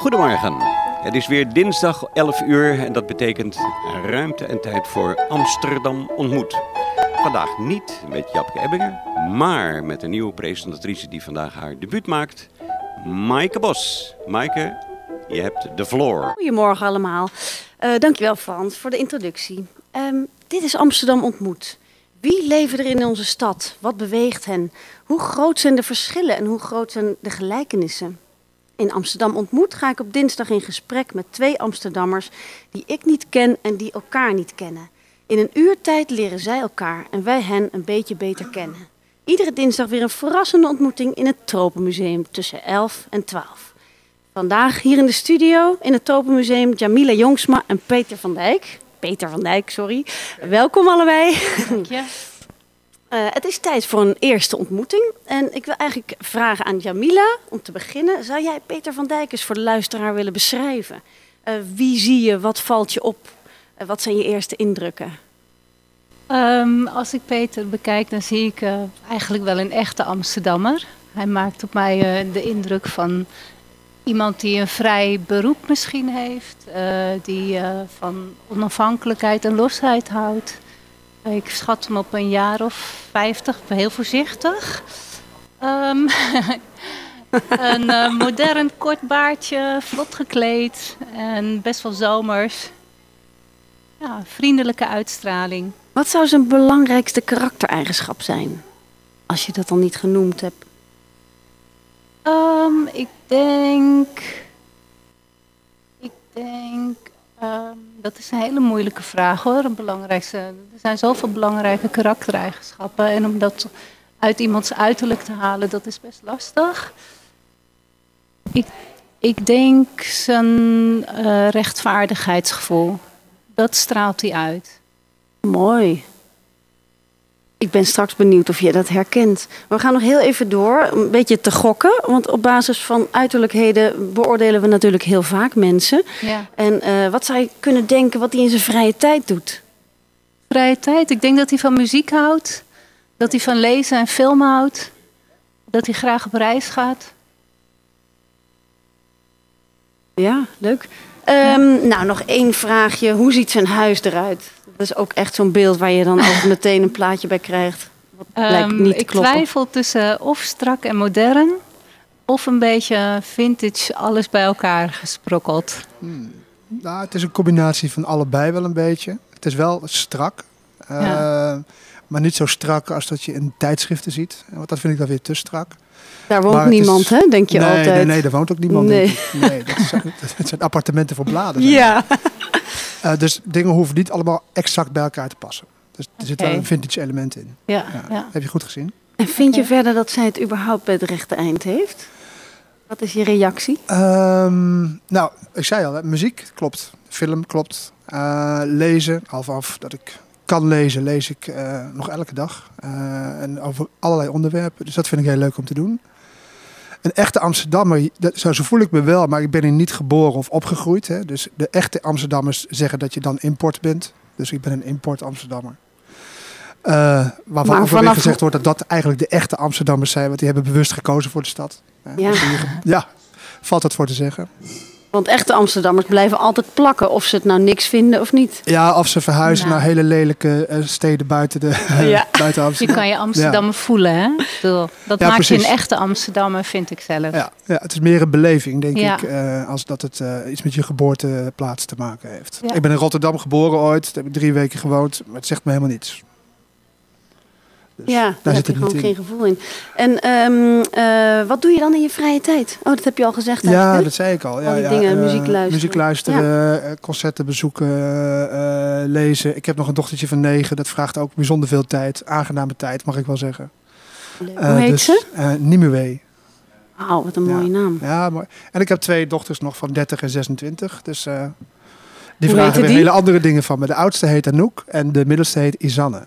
Goedemorgen. Het is weer dinsdag 11 uur en dat betekent ruimte en tijd voor Amsterdam ontmoet. Vandaag niet met Japke Ebbingen, maar met een nieuwe presentatrice die vandaag haar debuut maakt, Maaike Bos. Maaike, je hebt de floor. Goedemorgen allemaal. Uh, dankjewel Frans voor de introductie. Um, dit is Amsterdam ontmoet. Wie leven er in onze stad? Wat beweegt hen? Hoe groot zijn de verschillen en hoe groot zijn de gelijkenissen? In Amsterdam ontmoet ga ik op dinsdag in gesprek met twee Amsterdammers die ik niet ken en die elkaar niet kennen. In een uur tijd leren zij elkaar en wij hen een beetje beter kennen. Iedere dinsdag weer een verrassende ontmoeting in het Tropenmuseum tussen 11 en 12. Vandaag hier in de studio in het Tropenmuseum Jamila Jongsma en Peter van Dijk. Peter van Dijk, sorry. Welkom allebei. Dank je. Uh, het is tijd voor een eerste ontmoeting. En ik wil eigenlijk vragen aan Jamila om te beginnen. Zou jij Peter van Dijk eens voor de luisteraar willen beschrijven? Uh, wie zie je? Wat valt je op? Uh, wat zijn je eerste indrukken? Um, als ik Peter bekijk, dan zie ik eigenlijk wel een echte Amsterdammer. Hij maakt op mij de indruk van iemand die een vrij beroep misschien heeft. die van onafhankelijkheid en losheid houdt. Ik schat hem op een jaar of 50, heel voorzichtig. Um, een uh, modern kort baardje, vlot gekleed en best wel zomers. Ja, vriendelijke uitstraling. Wat zou zijn belangrijkste karaktereigenschap zijn? Als je dat dan niet genoemd hebt. Um, ik denk. Ik denk. Um, dat is een hele moeilijke vraag hoor. Het belangrijkste, er zijn zoveel belangrijke karaktereigenschappen. En om dat uit iemands uiterlijk te halen, dat is best lastig. Ik, ik denk zijn uh, rechtvaardigheidsgevoel. Dat straalt hij uit. Mooi. Ik ben straks benieuwd of je dat herkent. We gaan nog heel even door, een beetje te gokken. Want op basis van uiterlijkheden beoordelen we natuurlijk heel vaak mensen. Ja. En uh, wat zou je kunnen denken wat hij in zijn vrije tijd doet? Vrije tijd? Ik denk dat hij van muziek houdt. Dat hij van lezen en filmen houdt. Dat hij graag op reis gaat. Ja, leuk. Um, nou, nog één vraagje. Hoe ziet zijn huis eruit? Dat is ook echt zo'n beeld waar je dan ook meteen een plaatje bij krijgt. Wat um, niet te ik kloppen. twijfel tussen of strak en modern, of een beetje vintage, alles bij elkaar gesprokkeld. Hmm. Nou, het is een combinatie van allebei wel een beetje. Het is wel strak, uh, maar niet zo strak als dat je in tijdschriften ziet. Want dat vind ik dan weer te strak. Daar woont niemand, hè? Denk je nee, altijd? Nee, nee, daar woont ook niemand. Nee, nee dat, zijn, dat zijn appartementen voor bladen. Ja. Uh, dus dingen hoeven niet allemaal exact bij elkaar te passen. Dus er zit wel een vintage element in. Ja, ja. Heb je goed gezien? En vind je verder dat zij het überhaupt bij het rechte eind heeft? Wat is je reactie? Um, nou, ik zei al, hè, muziek klopt. Film klopt. Uh, lezen, af dat ik kan lezen, lees ik uh, nog elke dag. Uh, en over allerlei onderwerpen. Dus dat vind ik heel leuk om te doen. Een echte Amsterdammer, dat, zo, zo voel ik me wel, maar ik ben hier niet geboren of opgegroeid. Hè. Dus de echte Amsterdammers zeggen dat je dan import bent. Dus ik ben een import Amsterdammer. Uh, waarvan vanaf... gezegd wordt dat dat eigenlijk de echte Amsterdammers zijn. Want die hebben bewust gekozen voor de stad. Ja, dus hier, ja valt dat voor te zeggen. Want echte Amsterdammers blijven altijd plakken, of ze het nou niks vinden of niet. Ja, of ze verhuizen nou. naar hele lelijke uh, steden buiten, de, ja. buiten Amsterdam. Je kan je Amsterdammer ja. voelen, hè? Dat ja, maakt precies. je een echte Amsterdammer, vind ik zelf. Ja, ja het is meer een beleving, denk ik, uh, als dat het uh, iets met je geboorteplaats te maken heeft. Ik ben in Rotterdam geboren ooit, daar heb ik drie weken gewoond, maar het zegt me helemaal niets. Dus ja, daar zit er gewoon geen gevoel in. En um, uh, wat doe je dan in je vrije tijd? Oh, dat heb je al gezegd. Ja, dat zei ik al. Ja, die ja, dingen, uh, muziek luisteren. Muziek luisteren, ja. concerten bezoeken, uh, lezen. Ik heb nog een dochtertje van negen. Dat vraagt ook bijzonder veel tijd. Aangename tijd, mag ik wel zeggen. Hoe heet dus, ze? Nimue. Wauw, wat een mooie naam. Ja, mooi. En ik heb twee dochters nog van 30 en 26. Dus die Hoe vragen weer die? hele andere dingen van me. De oudste heet Anouk en de middelste heet Isanne.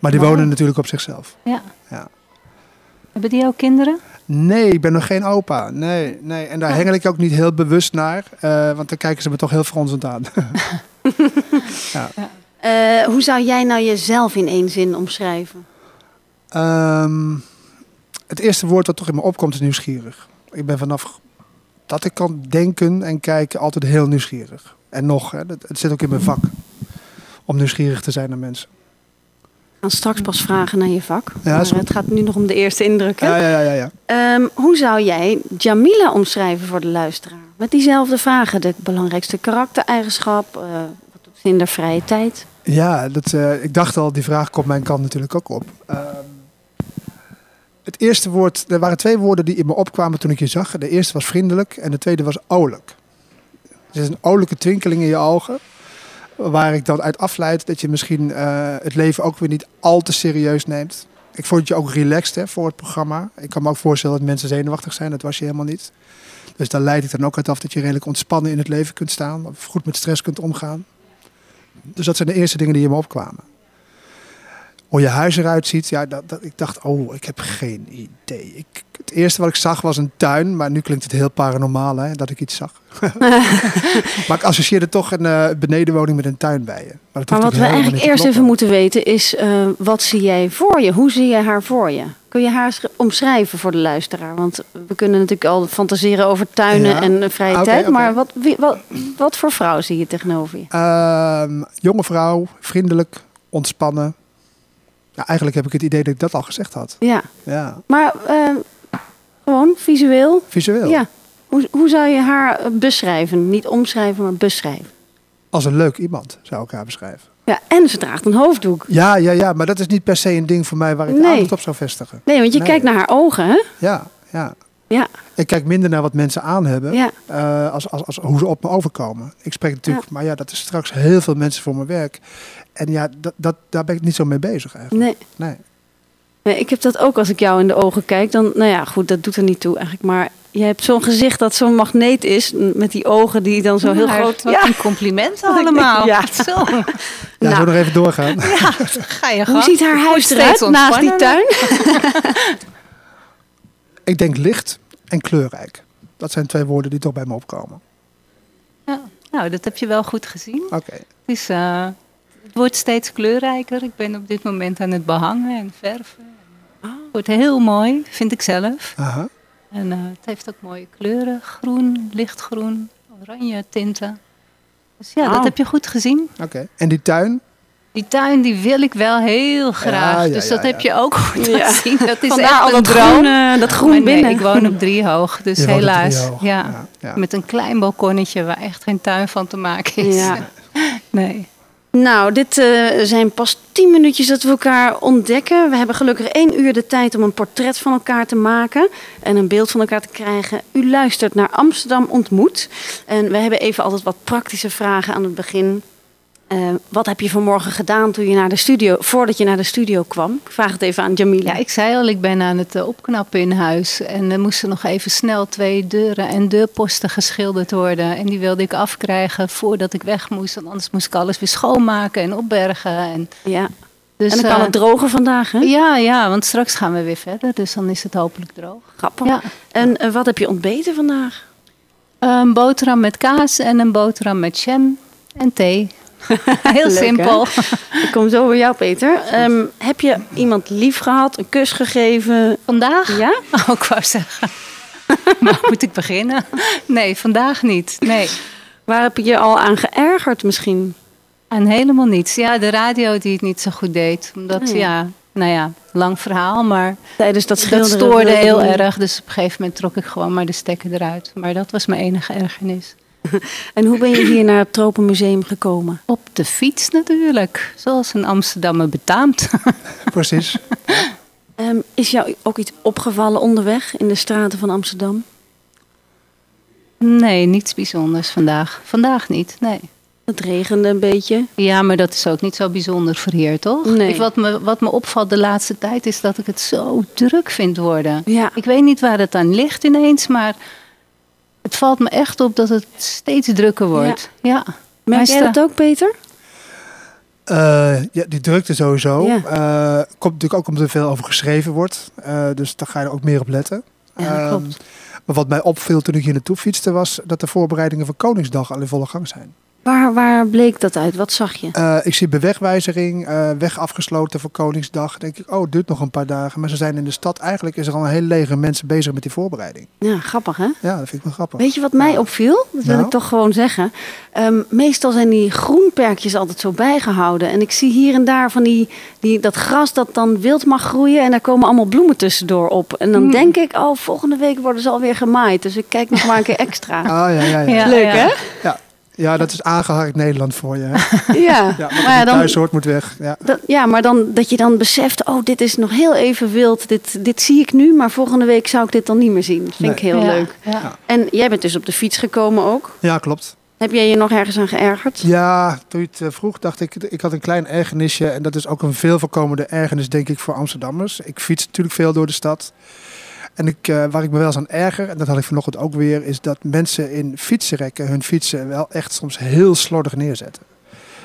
Maar die wow. wonen natuurlijk op zichzelf. Ja. ja. Hebben die ook kinderen? Nee, ik ben nog geen opa. Nee, nee. En daar ja. hengel ik ook niet heel bewust naar. Uh, want dan kijken ze me toch heel fronsend aan. ja. Uh, hoe zou jij nou jezelf in één zin omschrijven? Um, het eerste woord dat toch in me opkomt is nieuwsgierig. Ik ben vanaf dat ik kan denken en kijken, altijd heel nieuwsgierig. En nog, hè, dat, het zit ook in mijn vak. Om nieuwsgierig te zijn naar mensen. Gaan straks pas vragen naar je vak. Ja, maar het gaat nu nog om de eerste indrukken. Ja, ja, ja, ja. ja. Ehm, hoe zou jij Jamila omschrijven voor de luisteraar? Met diezelfde vragen. De belangrijkste karaktereigenschap. eh, wat doet ze in de vrije tijd? Ja, dat, eh, ik dacht al, die vraag komt mijn kant natuurlijk ook op. Ehm, het eerste woord, er waren twee woorden die in me opkwamen toen ik je zag. De eerste was vriendelijk en de tweede was olijk. Er is een olijke twinkeling in je ogen. Waar ik dan uit afleid dat je misschien eh, het leven ook weer niet al te serieus neemt. Ik vond je ook relaxed hè, voor het programma. Ik kan me ook voorstellen dat mensen zenuwachtig zijn. Dat was je helemaal niet. Dus daar leid ik dan ook uit af dat je redelijk ontspannen in het leven kunt staan. Of goed met stress kunt omgaan. Dus dat zijn de eerste dingen die in me opkwamen. Hoe je huis eruit ziet, ja, dat, dat, ik dacht, oh, ik heb geen idee. Ik, het eerste wat ik zag was een tuin, maar nu klinkt het heel paranormaal hè, dat ik iets zag. maar ik associeerde toch een eh, benedenwoning met een tuin bij je. Maar, wat we eigenlijk eerst even moeten weten is... eh, wat zie jij voor je? Hoe zie je haar voor je? Kun je haar sch- omschrijven voor de luisteraar? Want we kunnen natuurlijk al fantaseren over tuinen Ja. en eh, vrije Oké, tijd. Maar wat, wie, wat, wat voor vrouw zie je tegenover je? Ehm, jonge vrouw, vriendelijk, ontspannen. Ja, eigenlijk heb ik het idee dat ik dat al gezegd had. Ja, Ja, maar eh, gewoon visueel. visueel. Ja. Hoe, hoe zou je haar beschrijven? Niet omschrijven, maar beschrijven. Als een leuk iemand, zou ik haar beschrijven. Ja, en ze draagt een hoofddoek. Ja, ja, ja, maar dat is niet per se een ding voor mij waar ik de Nee. aandacht op zou vestigen. Nee, want je Nee. kijkt naar haar ogen, hè? Ja, ja. Ja, Ik kijk minder naar wat mensen aan hebben, ja. eh, als, als, als hoe ze op me overkomen. Ik spreek natuurlijk, maar ja, dat is straks heel veel mensen voor mijn werk. En ja, dat, dat, daar ben ik niet zo mee bezig eigenlijk. Nee. Nee. Nee, ik heb dat ook als ik jou in de ogen kijk. Dan, nou ja, goed, dat doet er niet toe eigenlijk. Maar je hebt zo'n gezicht dat zo'n magneet is. Met die ogen die dan zo heel Maar groot... Wat een compliment allemaal. Ja. Zo. Ja, Nou. zo nog even doorgaan. Ja, ga je Hoe gang. ziet haar huis eruit naast die tuin? Ik denk licht en kleurrijk. Dat zijn twee woorden die toch bij me opkomen. Ja. Nou, dat heb je wel goed gezien. Oké. Het, is, eh, het wordt steeds kleurrijker. Ik ben op dit moment aan het behangen en verven. Het wordt heel mooi, vind ik zelf. Aha. En eh, het heeft ook mooie kleuren. Groen, lichtgroen, oranje tinten. Dus ja, dat heb je goed gezien. Oké. En die tuin? Die tuin die wil ik wel heel graag. Ja, ja, dus dat ja. heb je ook goed Ja. gezien. Dat is Vandaar echt al een dat droom. groen, dat groen nee, binnen. ik woon op drie hoog, dus Je woont op helaas. Driehoog. Ja. Ja, ja. Met een klein balkonnetje waar echt geen tuin van te maken is. Ja. Nee. Nou, dit eh, zijn pas tien minuutjes dat we elkaar ontdekken. We hebben gelukkig één uur de tijd om een portret van elkaar te maken en een beeld van elkaar te krijgen. U luistert naar Amsterdam ontmoet. En we hebben even altijd wat praktische vragen aan het begin. Eh, wat heb je vanmorgen gedaan toen je naar de studio, voordat je naar de studio kwam? Ik vraag het even aan Jamila. Ja, ik zei al, ik ben aan het eh, opknappen in huis. En er moesten nog even snel twee deuren en deurposten geschilderd worden. En die wilde ik afkrijgen voordat ik weg moest. Want anders moest ik alles weer schoonmaken en opbergen. En, Ja. dus, en dan kan eh, het drogen vandaag, hè? Ja, ja, want straks gaan we weer verder. Dus dan is het hopelijk droog. Grappig. Ja. En eh, wat heb je ontbeten vandaag? Een boterham met kaas en een boterham met jam en thee. Heel Leuk, hè? simpel. Ik kom zo bij jou, Peter. Ehm, heb je iemand lief gehad, een kus gegeven? Vandaag? Ja? Oh, ik wou zeggen. Waar moet ik beginnen? Nee, vandaag niet. Nee. Waar heb je je al aan geërgerd misschien? En helemaal niets. Ja, de radio die het niet zo goed deed. Omdat, Oh ja. ja, nou ja, lang verhaal, maar Tijdens dat dat stoorde heel erg. Dus op een gegeven moment trok ik gewoon maar de stekker eruit. Maar dat was mijn enige ergernis. En hoe ben je hier naar het Tropenmuseum gekomen? Op de fiets natuurlijk, zoals een Amsterdammer betaamt. Precies. Ehm, is jou ook iets opgevallen onderweg in de straten van Amsterdam? Nee, niets bijzonders vandaag. Vandaag niet, nee. Het regende een beetje. Ja, maar dat is ook niet zo bijzonder voor hier, toch? Nee. Ik- wat, me, wat me opvalt de laatste tijd is dat ik het zo druk vind worden. Ja. Ik weet niet waar het aan ligt ineens, maar het valt me echt op dat het steeds drukker wordt. Ja. Merk Hij jij dat ook, Peter? Eh, ja, die drukte sowieso. Ja. Eh, komt natuurlijk ook omdat er veel over geschreven wordt. Eh, dus daar ga je er ook meer op letten. Ja, Ehm, klopt. maar wat mij opviel toen ik hier naartoe fietste was dat de voorbereidingen voor Koningsdag al in volle gang zijn. Waar, waar bleek dat uit? Wat zag je? Eh, ik zie bewegwijzering, eh, weg afgesloten voor Koningsdag. denk ik, oh, het duurt nog een paar dagen. Maar ze zijn in de stad, eigenlijk is er al een heel leger mensen bezig met die voorbereiding. Ja, grappig hè? Ja, dat vind ik wel grappig. Weet je wat mij opviel? Dat wil Nou? ik toch gewoon zeggen. Ehm, meestal zijn die groenperkjes altijd zo bijgehouden. En ik zie hier en daar van die, die, dat gras dat dan wild mag groeien. En daar komen allemaal bloemen tussendoor op. En dan Hmm. denk ik, oh, volgende week worden ze alweer gemaaid. Dus ik kijk nog maar een keer extra. Ah, ja, ja, ja. Ja. Leuk hè? Ja, dat is aangeharkt Nederland voor je. Hè? Ja, Ja, maar ja, dan, thuis hoort moet weg. Ja. dat, ja, maar dan dat je dan beseft, oh, dit is nog heel even wild. Dit, dit zie ik nu, maar volgende week zou ik dit dan niet meer zien. Dat vind ik heel Ja, leuk. Ja. En jij bent dus op de fiets gekomen ook. ja, klopt. Heb jij je nog ergens aan geërgerd? Ja, toen je het eh, vroeg, dacht ik, ik had een klein ergernisje. En dat is ook een veel voorkomende ergernis, denk ik, voor Amsterdammers. Ik fiets natuurlijk veel door de stad. En ik, eh, waar ik me wel eens aan erger, en dat had ik vanochtend ook weer, is dat mensen in fietsenrekken hun fietsen wel echt soms heel slordig neerzetten.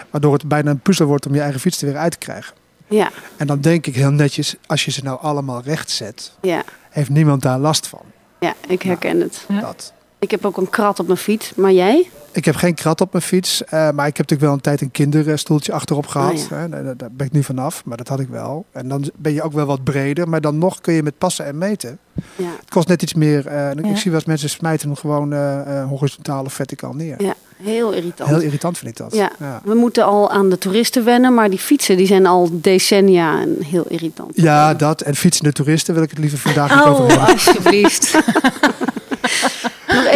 Waardoor het bijna een puzzel wordt om je eigen fiets er weer uit te krijgen. Ja, En dan denk ik heel netjes, als je ze nou allemaal recht zet, ja, heeft niemand daar last van. ja, ik herken het. Ja. Dat. Ik heb ook een krat op mijn fiets, maar jij? Ik heb geen krat op mijn fiets, eh, maar ik heb natuurlijk wel een tijd een kinderstoeltje achterop gehad. Ja. Hè, daar, ben ik nu vanaf, maar dat had ik wel. En dan ben je ook wel wat breder, maar dan nog kun je met passen en meten. Ja, Het kost net iets meer. eh, Ja. Ik zie wel eens mensen smijten hem gewoon eh, eh, horizontaal of verticaal neer. ja heel irritant. Heel irritant vind ik dat. Ja. ja. We moeten al aan de toeristen wennen, maar die fietsen die zijn al decennia en heel irritant. Ja, dat. En fietsende toeristen wil ik het liever vandaag niet over Oh, hebben. alsjeblieft.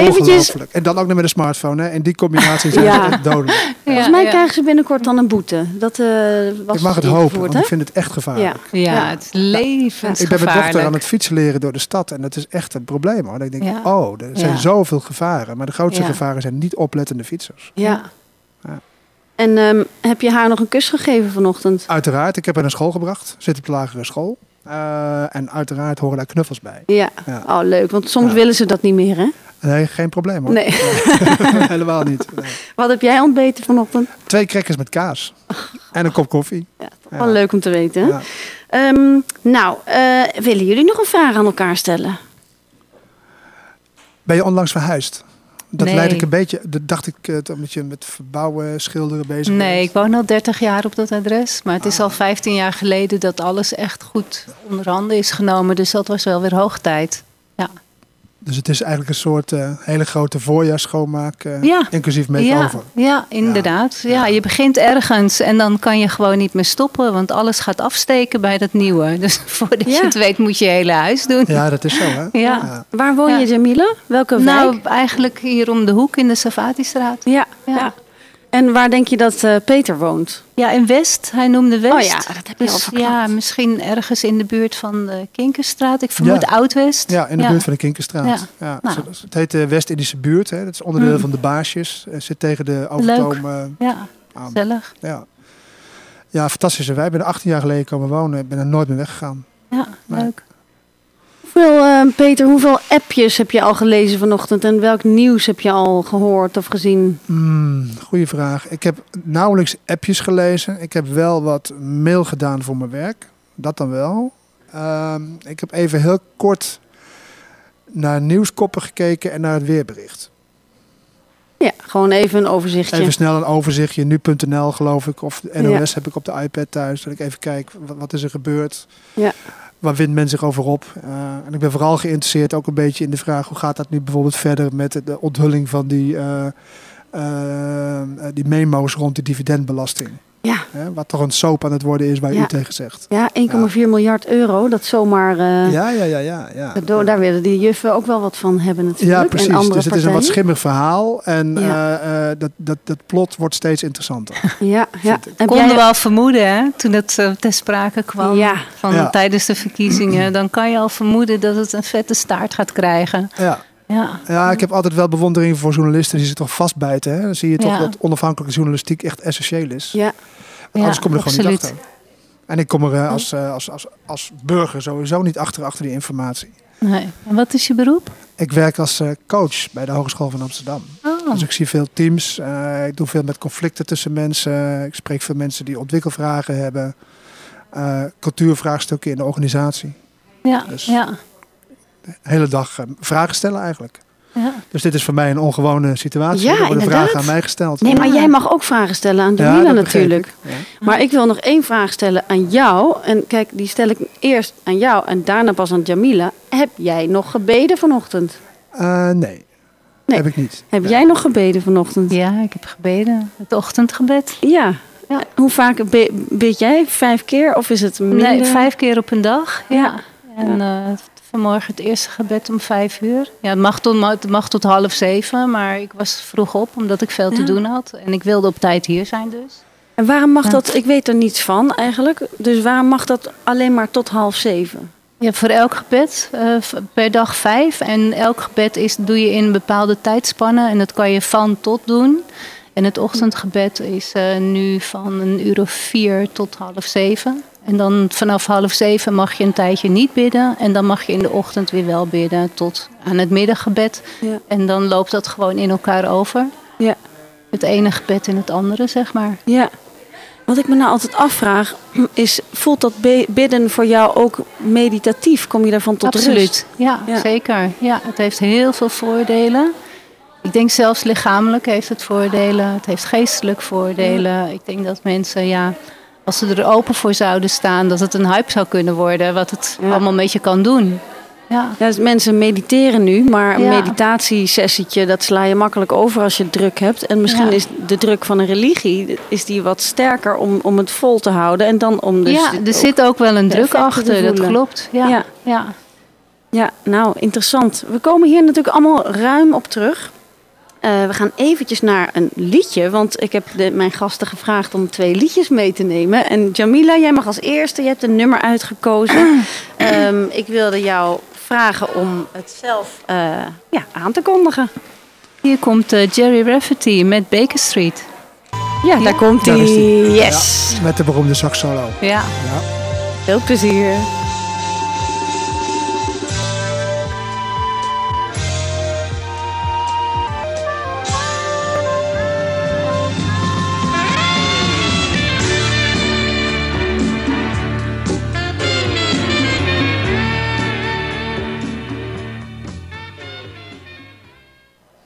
Eventjes. En dan ook nog met een smartphone. Hè. En die combinatie is Ja. echt dodelijk. volgens mij krijgen ze binnenkort dan een boete. Dat eh, was Ik mag het hopen, want ik vind het echt gevaarlijk. Ja. Ja, Ja. het is levensgevaarlijk. Ik ben mijn dochter aan het fietsen leren door de stad. En dat is echt een probleem hoor. Dat ik denk, Ja. oh, er zijn Ja. zoveel gevaren. Maar de grootste Ja. gevaren zijn niet oplettende fietsers. Ja. Ja. En ehm, heb je haar nog een kus gegeven vanochtend? Uiteraard, ik heb haar naar school gebracht. Zit op de lagere school. Eh, en uiteraard horen daar knuffels bij. Ja. Ja. Oh, leuk. Want soms Ja. willen ze dat niet meer, hè? Nee, geen probleem hoor. Nee. Helemaal niet. Nee. Wat heb jij ontbeten vanochtend? Twee crackers met kaas. En een kop koffie. Ja, toch Ja. wel leuk om te weten. Ja. Ehm, nou, eh, willen jullie nog een vraag aan elkaar stellen? Ben je onlangs verhuisd? Dat Nee. leid ik een beetje. Dat dacht ik eh, omdat je met verbouwen, schilderen bezig Nee, bent. ik woon al 30 jaar op dat adres. Maar het is Ah. al 15 jaar geleden dat alles echt goed onder handen is genomen. Dus dat was wel weer hoog tijd. Dus het is eigenlijk een soort eh, hele grote voorjaarsschoonmaak. eh, Ja. Inclusief ja, make-over. ja inderdaad. Ja. Ja. je begint ergens en dan kan je gewoon niet meer stoppen. Want alles gaat afsteken bij dat nieuwe. Dus voordat Ja. je het weet moet je je hele huis doen. Ja, dat is zo hè. Ja. Waar woon Ja. je, Jamila? Welke wijk? Nou, eigenlijk hier om de hoek in de Savatistraat. ja, ja. En waar denk je dat eh, Peter woont? Ja, in West. Hij noemde West. Oh ja, dat heb je al Dus verklapt. ja, misschien ergens in de buurt van de Kinkerstraat. Ik vermoed Ja. Oud-West. Ja, in de buurt van de Kinkerstraat. Ja. Ja. Nou. zo- Het heet de West-Indische buurt. Hè. Dat is onderdeel Mm. van de baasjes. Eh, zit tegen de overtoom eh, Ja, aan. gezellig. Ja. ja, fantastisch. En Wij zijn er 18 jaar geleden komen wonen. Ik ben er nooit meer weggegaan. Ja, Nee. leuk. Hoeveel, eh, Peter, hoeveel appjes heb je al gelezen vanochtend? En welk nieuws heb je al gehoord of gezien? Hmm, goeie vraag. Ik heb nauwelijks appjes gelezen. Ik heb wel wat mail gedaan voor mijn werk. Dat dan wel. Ehm, ik heb even heel kort naar nieuwskoppen gekeken en naar het weerbericht. Ja, gewoon even een overzichtje. Even snel een overzichtje. Nu.nl geloof ik. Of NOS heb ik op de iPad thuis. Dat ik even kijk, wat, wat is er gebeurd? Ja. Waar wint men zich over op? Eh, en ik ben vooral geïnteresseerd ook een beetje in de vraag... hoe gaat dat nu bijvoorbeeld verder met de onthulling van die, eh, eh, die memo's rond de dividendbelasting? Ja, Hè, wat toch een soap aan het worden is, waar Ja. u tegen zegt. ja 1,4 miljard euro. Dat zomaar... eh, Ja, ja, ja, ja. ja. Daar willen die juffen ook wel wat van hebben natuurlijk. Ja, precies. En andere Dus het is een wat schimmig verhaal. En Ja. eh, eh, dat, dat, dat plot wordt steeds interessanter. Ja, ja. Heb Konden jij- we al vermoeden, hè, toen het eh, ter sprake kwam Ja. van Ja. tijdens de verkiezingen. Dan kan je al vermoeden dat het een vette staart gaat krijgen. ja. Ja, Ja, ik heb altijd wel bewondering voor journalisten die zich toch vastbijten. Hè? Dan zie je toch Ja. dat onafhankelijke journalistiek echt essentieel is. Ja, Want anders kom je er gewoon niet achter. En ik kom er eh, als, eh, als, als, als burger sowieso niet achter, achter die informatie. nee. En wat is je beroep? Ik werk als eh, coach bij de Hogeschool van Amsterdam. Oh, Dus ik zie veel teams. ik doe veel met conflicten tussen mensen. Ik spreek veel mensen die ontwikkelvragen hebben. cultuurvraagstukken in de organisatie. ja, dus- ja, De hele dag eh, vragen stellen eigenlijk. Ja. Dus dit is voor mij een ongewone situatie. Ja, er worden inderdaad. vragen aan mij gesteld. Nee, maar jij mag ook vragen stellen aan Ja, begreep natuurlijk. ik. Ja. Maar ik wil nog één vraag stellen aan jou. En kijk, die stel ik eerst aan jou en daarna pas aan Jamila. Heb jij nog gebeden vanochtend? Eh, nee. Nee. heb ik niet. Heb jij nog gebeden vanochtend? ja, ik heb gebeden. Het ochtendgebed. Ja. Ja. Hoe vaak be- bid jij? Vijf keer of is het minder? Nee, vijf keer op een dag. Ja. Ja. En eh, vanmorgen het eerste gebed om vijf uur. Ja, het mag, tot, het mag tot half zeven, maar ik was vroeg op omdat ik veel te Ja. doen had. En ik wilde op tijd hier zijn dus. En waarom mag Ja. dat? Ik weet er niets van eigenlijk. Dus waarom mag dat alleen maar tot half zeven? Ja, voor elk gebed eh, per dag vijf. En elk gebed is, doe je in een bepaalde tijdspanne. En dat kan je van tot doen. En het ochtendgebed is eh, nu van een uur of vier tot half zeven. En dan vanaf half zeven mag je een tijdje niet bidden. En dan mag je in de ochtend weer wel bidden tot aan het middaggebed. Ja. En dan loopt dat gewoon in elkaar over. Ja. Het ene gebed in het andere, zeg maar. Ja. Wat ik me nou altijd afvraag is, voelt dat bidden voor jou ook meditatief? Kom je daarvan tot Absoluut, rust? Ja, Ja. zeker. Ja, het heeft heel veel voordelen. Ik denk zelfs lichamelijk heeft het voordelen. Het heeft geestelijk voordelen. Ik denk dat mensen, ja, als ze er open voor zouden staan, dat het een hype zou kunnen worden. Wat het Ja. allemaal met je kan doen. Ja, Ja, dus mensen mediteren nu, maar een Ja. meditatiesessietje, dat sla je makkelijk over als je het druk hebt. En misschien is de druk van een religie is die wat sterker om, om het vol te houden. En dan om dus ja er ook- zit ook wel een druk achter. Dat klopt. Ja. Ja, nou, interessant. We komen hier natuurlijk allemaal ruim op terug. Eh, we gaan eventjes naar een liedje, want ik heb de, mijn gasten gevraagd om twee liedjes mee te nemen. En Jamila, jij mag als eerste, je hebt een nummer uitgekozen. Ehm, ik wilde jou vragen om het zelf eh, ja, aan te kondigen. Hier komt eh, Jerry Rafferty met Baker Street. Ja, daar komt hij. Yes. Met de beroemde sax solo. Ja. Ja. Veel plezier.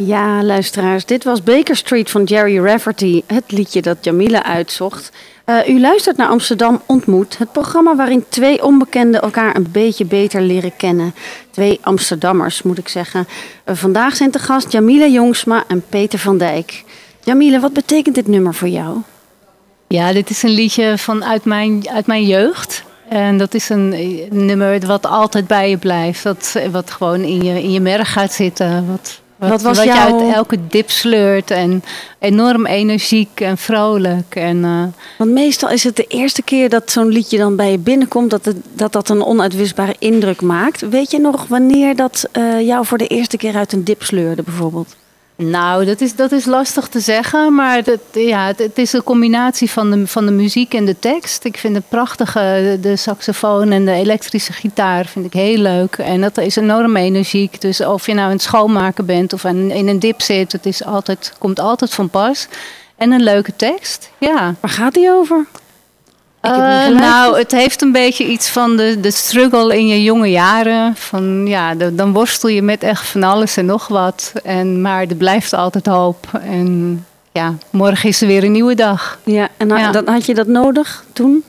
Ja, luisteraars, dit was Baker Street van Jerry Rafferty, het liedje dat Jamila uitzocht. Eh, u luistert naar Amsterdam Ontmoet, het programma waarin twee onbekenden elkaar een beetje beter leren kennen. Twee Amsterdammers, moet ik zeggen. Eh, vandaag zijn te gast Jamila Jongsma en Peter van Dijk. Jamila, wat betekent dit nummer voor jou? Ja, dit is een liedje van uit mijn, uit mijn jeugd. En dat is een, nummer wat altijd bij je blijft. Dat, wat gewoon in je, in je merg gaat zitten. Wat, wat, Wat was wat je jouw- uit elke dip sleurt. En enorm energiek en vrolijk. En, eh, Want meestal is het de eerste keer dat zo'n liedje dan bij je binnenkomt, dat het, dat, dat een onuitwisbare indruk maakt. Weet je nog wanneer dat eh, jou voor de eerste keer uit een dip sleurde, bijvoorbeeld? Nou, dat is, dat is lastig te zeggen, maar dat, ja, het, is een combinatie van de, van de muziek en de tekst. Ik vind het prachtige, de, saxofoon en de elektrische gitaar vind ik heel leuk. En dat is enorm energiek. Dus of je nou aan het schoonmaken bent of in een dip zit, het is altijd, komt altijd van pas. En een leuke tekst, ja. Waar gaat die over? Eh, nou, het heeft een beetje iets van de, de struggle in je jonge jaren. Van, ja, de- dan worstel je met echt van alles en nog wat. En, maar er blijft altijd hoop. En ja, morgen is er weer een nieuwe dag. Ja, en ha- Ja. dan had je dat nodig toen?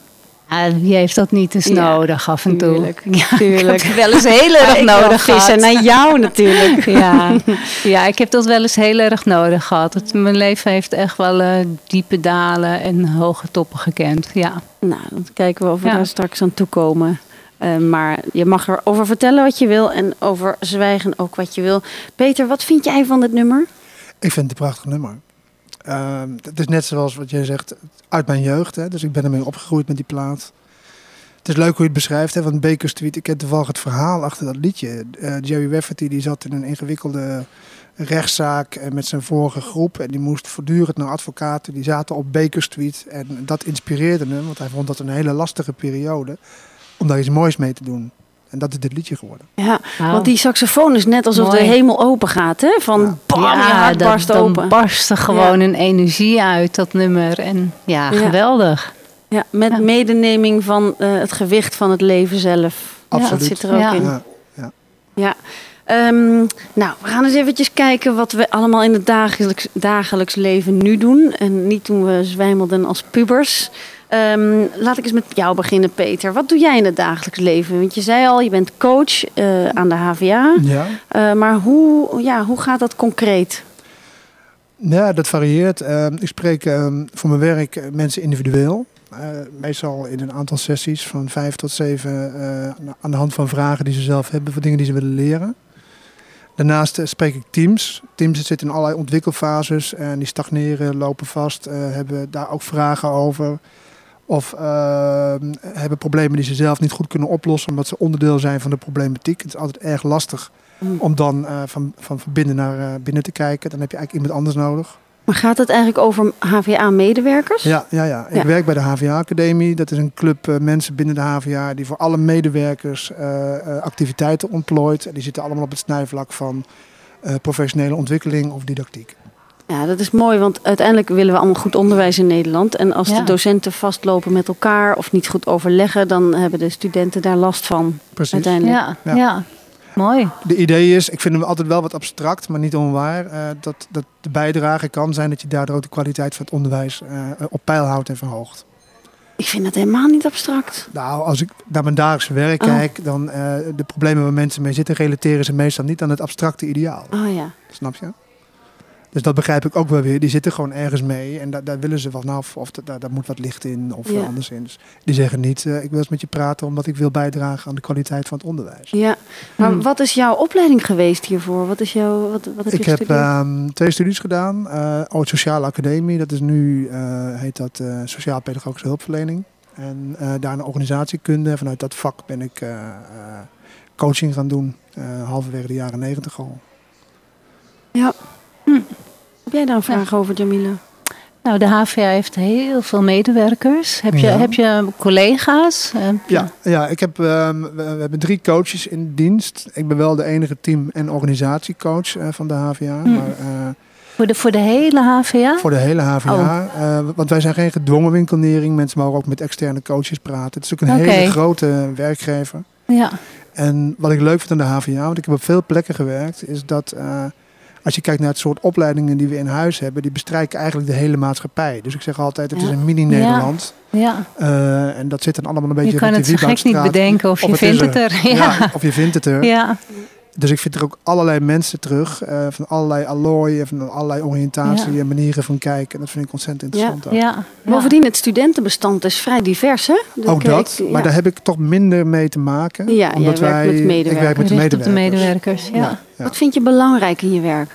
Ja, wie heeft dat niet eens Ja, nodig af en toe? tuurlijk, Ja, tuurlijk. Ik heb het wel eens heel erg nodig gehad. naar jou natuurlijk. Ja. ja, ik heb dat wel eens heel erg nodig gehad. Het, mijn leven heeft echt wel eh, diepe dalen en hoge toppen gekend. Ja. Nou, dan kijken we of we Ja. daar straks aan toe komen. Eh, maar je mag erover vertellen wat je wil en over zwijgen ook wat je wil. Peter, wat vind jij van dit nummer? Ik vind het een prachtig nummer. Ehm, het is net zoals wat jij zegt, uit mijn jeugd. Hè, dus ik ben ermee opgegroeid met die plaat. Het is leuk hoe je het beschrijft, hè, want Baker Street, ik ken toevallig het verhaal achter dat liedje. Eh, Jerry Rafferty die zat in een ingewikkelde rechtszaak eh, met zijn vorige groep. En die moest voortdurend naar advocaten. Die zaten op Baker Street. En dat inspireerde hem, want hij vond dat een hele lastige periode. Om daar iets moois mee te doen. En dat is dit liedje geworden. Ja, want die saxofoon is net alsof Mooi. de hemel open gaat. Hè? Van Ja. bam, je hart dat- barst dan open. barst er gewoon een energie uit, dat nummer. En ja, Ja. geweldig. Ja, met Ja. medeneming van eh, het gewicht van het leven zelf. Absoluut. Dat zit er ook Ja. in. Ja. Ja. Ehm, nou, we gaan eens eventjes kijken wat we allemaal in het dagelijks, dagelijks leven nu doen. En niet toen we zwijmelden als pubers. Ehm, laat ik eens met jou beginnen, Peter. Wat doe jij in het dagelijks leven? Want je zei al, je bent coach eh, aan de HVA. Ja. Uh, maar hoe, ja, hoe gaat dat concreet? Ja, dat varieert. Uh, ik spreek ehm, voor mijn werk mensen individueel. meestal in een aantal sessies van vijf tot zeven aan de hand van vragen die ze zelf hebben, voor dingen die ze willen leren. Daarnaast spreek ik teams. Teams zitten in allerlei ontwikkelfases en die stagneren, lopen vast, hebben daar ook vragen over. Of uh, hebben problemen die ze zelf niet goed kunnen oplossen omdat ze onderdeel zijn van de problematiek. Het is altijd erg lastig mm. om dan uh, van, van binnen naar uh, binnen te kijken. Dan heb je eigenlijk iemand anders nodig. Maar gaat het eigenlijk over HVA-medewerkers? Ja, ja, ja, ik werk bij de HVA-academie. Dat is een club uh, mensen binnen de HVA die voor alle medewerkers activiteiten ontplooit. En die zitten allemaal op het snijvlak van professionele ontwikkeling of didactiek. Ja, dat is mooi, want uiteindelijk willen we allemaal goed onderwijs in Nederland. En als de docenten vastlopen met elkaar of niet goed overleggen, dan hebben de studenten daar last van. Precies. Uiteindelijk. Ja, ja. ja. mooi. De idee is, ik vind hem altijd wel wat abstract, maar niet onwaar, uh, dat, dat de bijdrage kan zijn dat je daardoor ook de kwaliteit van het onderwijs uh, op peil houdt en verhoogt. Ik vind dat helemaal niet abstract. Nou, als ik naar mijn dagelijkse werk oh. kijk, dan uh, de problemen waar mensen mee zitten, relateren ze meestal niet aan het abstracte ideaal. Oh ja. Snap je? Dus dat begrijp ik ook wel weer. Die zitten gewoon ergens mee en daar, daar willen ze vanaf. Of daar, daar moet wat licht in of ja. anderszins. Die zeggen niet, uh, ik wil eens met je praten omdat ik wil bijdragen aan de kwaliteit van het onderwijs. Ja, maar hmm. wat is jouw opleiding geweest hiervoor? Wat is jouw, wat, wat heb ik je heb um, twee studies gedaan. Uh, ooit Sociale Academie, dat is nu, uh, heet dat Sociaal-Pedagogische Hulpverlening. En daarna organisatiekunde. Vanuit dat vak ben ik coaching gaan doen, halverwege de jaren negentig al. Ja. Heb jij daar een vraag ja. over, Jamila? Nou, de HVA heeft heel veel medewerkers. Heb je, ja. heb je collega's? Ja, ja ik heb, uh, we, hebben drie coaches in dienst. Ik ben wel de enige team- en organisatiecoach uh, van de HVA. Hm. Maar, uh, voor, de, voor de hele HVA? Voor de hele HVA. Oh. want wij zijn geen gedwongen winkelnering. Mensen mogen ook met externe coaches praten. Het is ook een okay. hele grote werkgever. Ja. En wat ik leuk vind aan de HVA, want ik heb op veel plekken gewerkt, is dat als je kijkt naar het soort opleidingen die we in huis hebben, die bestrijken eigenlijk de hele maatschappij. Dus ik zeg altijd, het ja. is een mini-Nederland. Ja. ja. Uh, en dat zit dan allemaal een beetje je kan het gek niet bedenken of, of je vindt het er. er. Ja. of je vindt het er. Ja. Dus ik vind er ook allerlei mensen terug, uh, van allerlei allooien, van allerlei oriëntatie ja. en manieren van kijken. En dat vind ik ontzettend interessant. Ja. Ja. Bovendien, het studentenbestand is vrij divers, hè? Dat ook dat, ik, maar daar heb ik toch minder mee te maken. Ja, omdat wij, met medewerkers. Ik werk met de medewerkers. De medewerkers ja. Wat vind je belangrijk in je werk?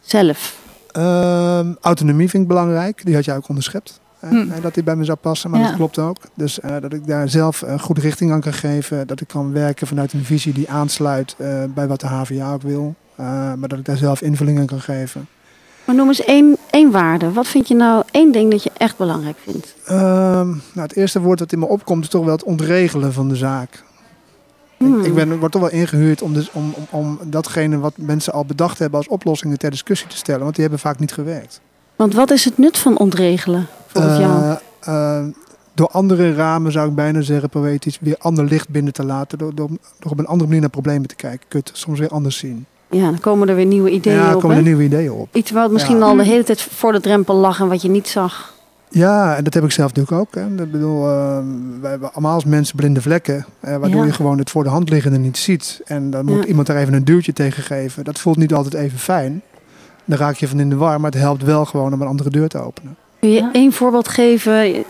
Zelf? Uh, autonomie vind ik belangrijk. Die had jij ook onderschept. Hm. Dat die bij me zou passen, maar ja. dat klopt ook. Dus uh, dat ik daar zelf een goede richting aan kan geven. Dat ik kan werken vanuit een visie die aansluit uh, bij wat de HVA ook wil. Uh, maar dat ik daar zelf invulling aan kan geven. Maar noem eens één, één waarde. Wat vind je nou één ding dat je echt belangrijk vindt? Ehm, nou, het eerste woord dat in me opkomt is toch wel het ontregelen van de zaak. Hmm. Ik, ik ben, word toch wel ingehuurd om, dus, om, om, om datgene wat mensen al bedacht hebben als oplossingen ter discussie te stellen. Want die hebben vaak niet gewerkt. Want wat is het nut van ontregelen volgens jou? Uh, uh, door andere ramen zou ik bijna zeggen, poëtisch, weer ander licht binnen te laten. Door, door, door op een andere manier naar problemen te kijken. Kun je het soms weer anders zien. Ja, dan komen er weer nieuwe ideeën ja, op. komen er nieuwe ideeën op. Iets wat misschien ja. al de hele tijd voor de drempel lag en wat je niet zag. Ja, en dat heb ik zelf natuurlijk ook. Hè. Ik bedoel, uh, wij hebben allemaal als mensen blinde vlekken, uh, waardoor ja. je gewoon het voor de hand liggende niet ziet. En dan moet ja. iemand daar even een duwtje tegen geven. Dat voelt niet altijd even fijn. Dan raak je van in de war, maar het helpt wel gewoon om een andere deur te openen. Kun je één voorbeeld geven?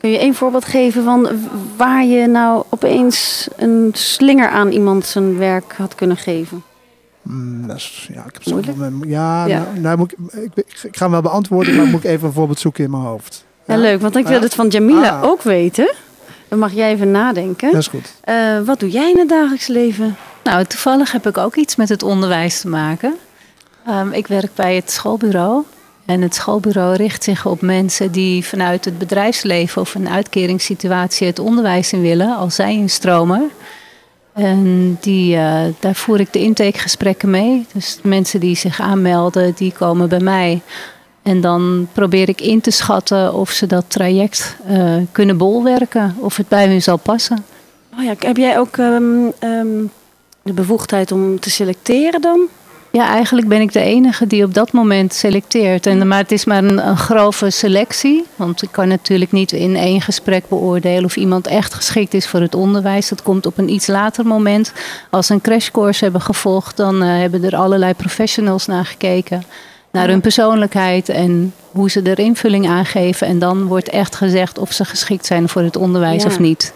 Kun je één voorbeeld geven van waar je nou opeens een slinger aan iemand zijn werk had kunnen geven? Mm, dat is, ja, ik heb zoveel. Ja, ja. Nou, nou, moet ik, ik, ik, ga hem wel beantwoorden, maar moet ik even een voorbeeld zoeken in mijn hoofd. Ja, leuk, want ik wil het van Jamila ah. ook weten. Dan mag jij even nadenken. Dat is goed. Uh, wat doe jij in het dagelijks leven? Nou, toevallig heb ik ook iets met het onderwijs te maken. Um, ik werk bij het schoolbureau. En het schoolbureau richt zich op mensen die vanuit het bedrijfsleven of een uitkeringssituatie het onderwijs in willen, als zij instromen. En die, uh, daar voer ik de intakegesprekken mee. Dus mensen die zich aanmelden, die komen bij mij. En dan probeer ik in te schatten of ze dat traject uh, kunnen bolwerken, of het bij hun zal passen. Oh ja, heb jij ook um, um, de bevoegdheid om te selecteren dan? Ja, eigenlijk ben ik de enige die op dat moment selecteert. En, maar het is maar een, een, grove selectie. Want ik kan natuurlijk niet in één gesprek beoordelen of iemand echt geschikt is voor het onderwijs. Dat komt op een iets later moment. Als ze een crashcourse hebben gevolgd, dan uh, hebben er allerlei professionals naar gekeken. Naar hun persoonlijkheid en hoe ze er invulling aan geven. En dan wordt echt gezegd of ze geschikt zijn voor het onderwijs Ja. of niet.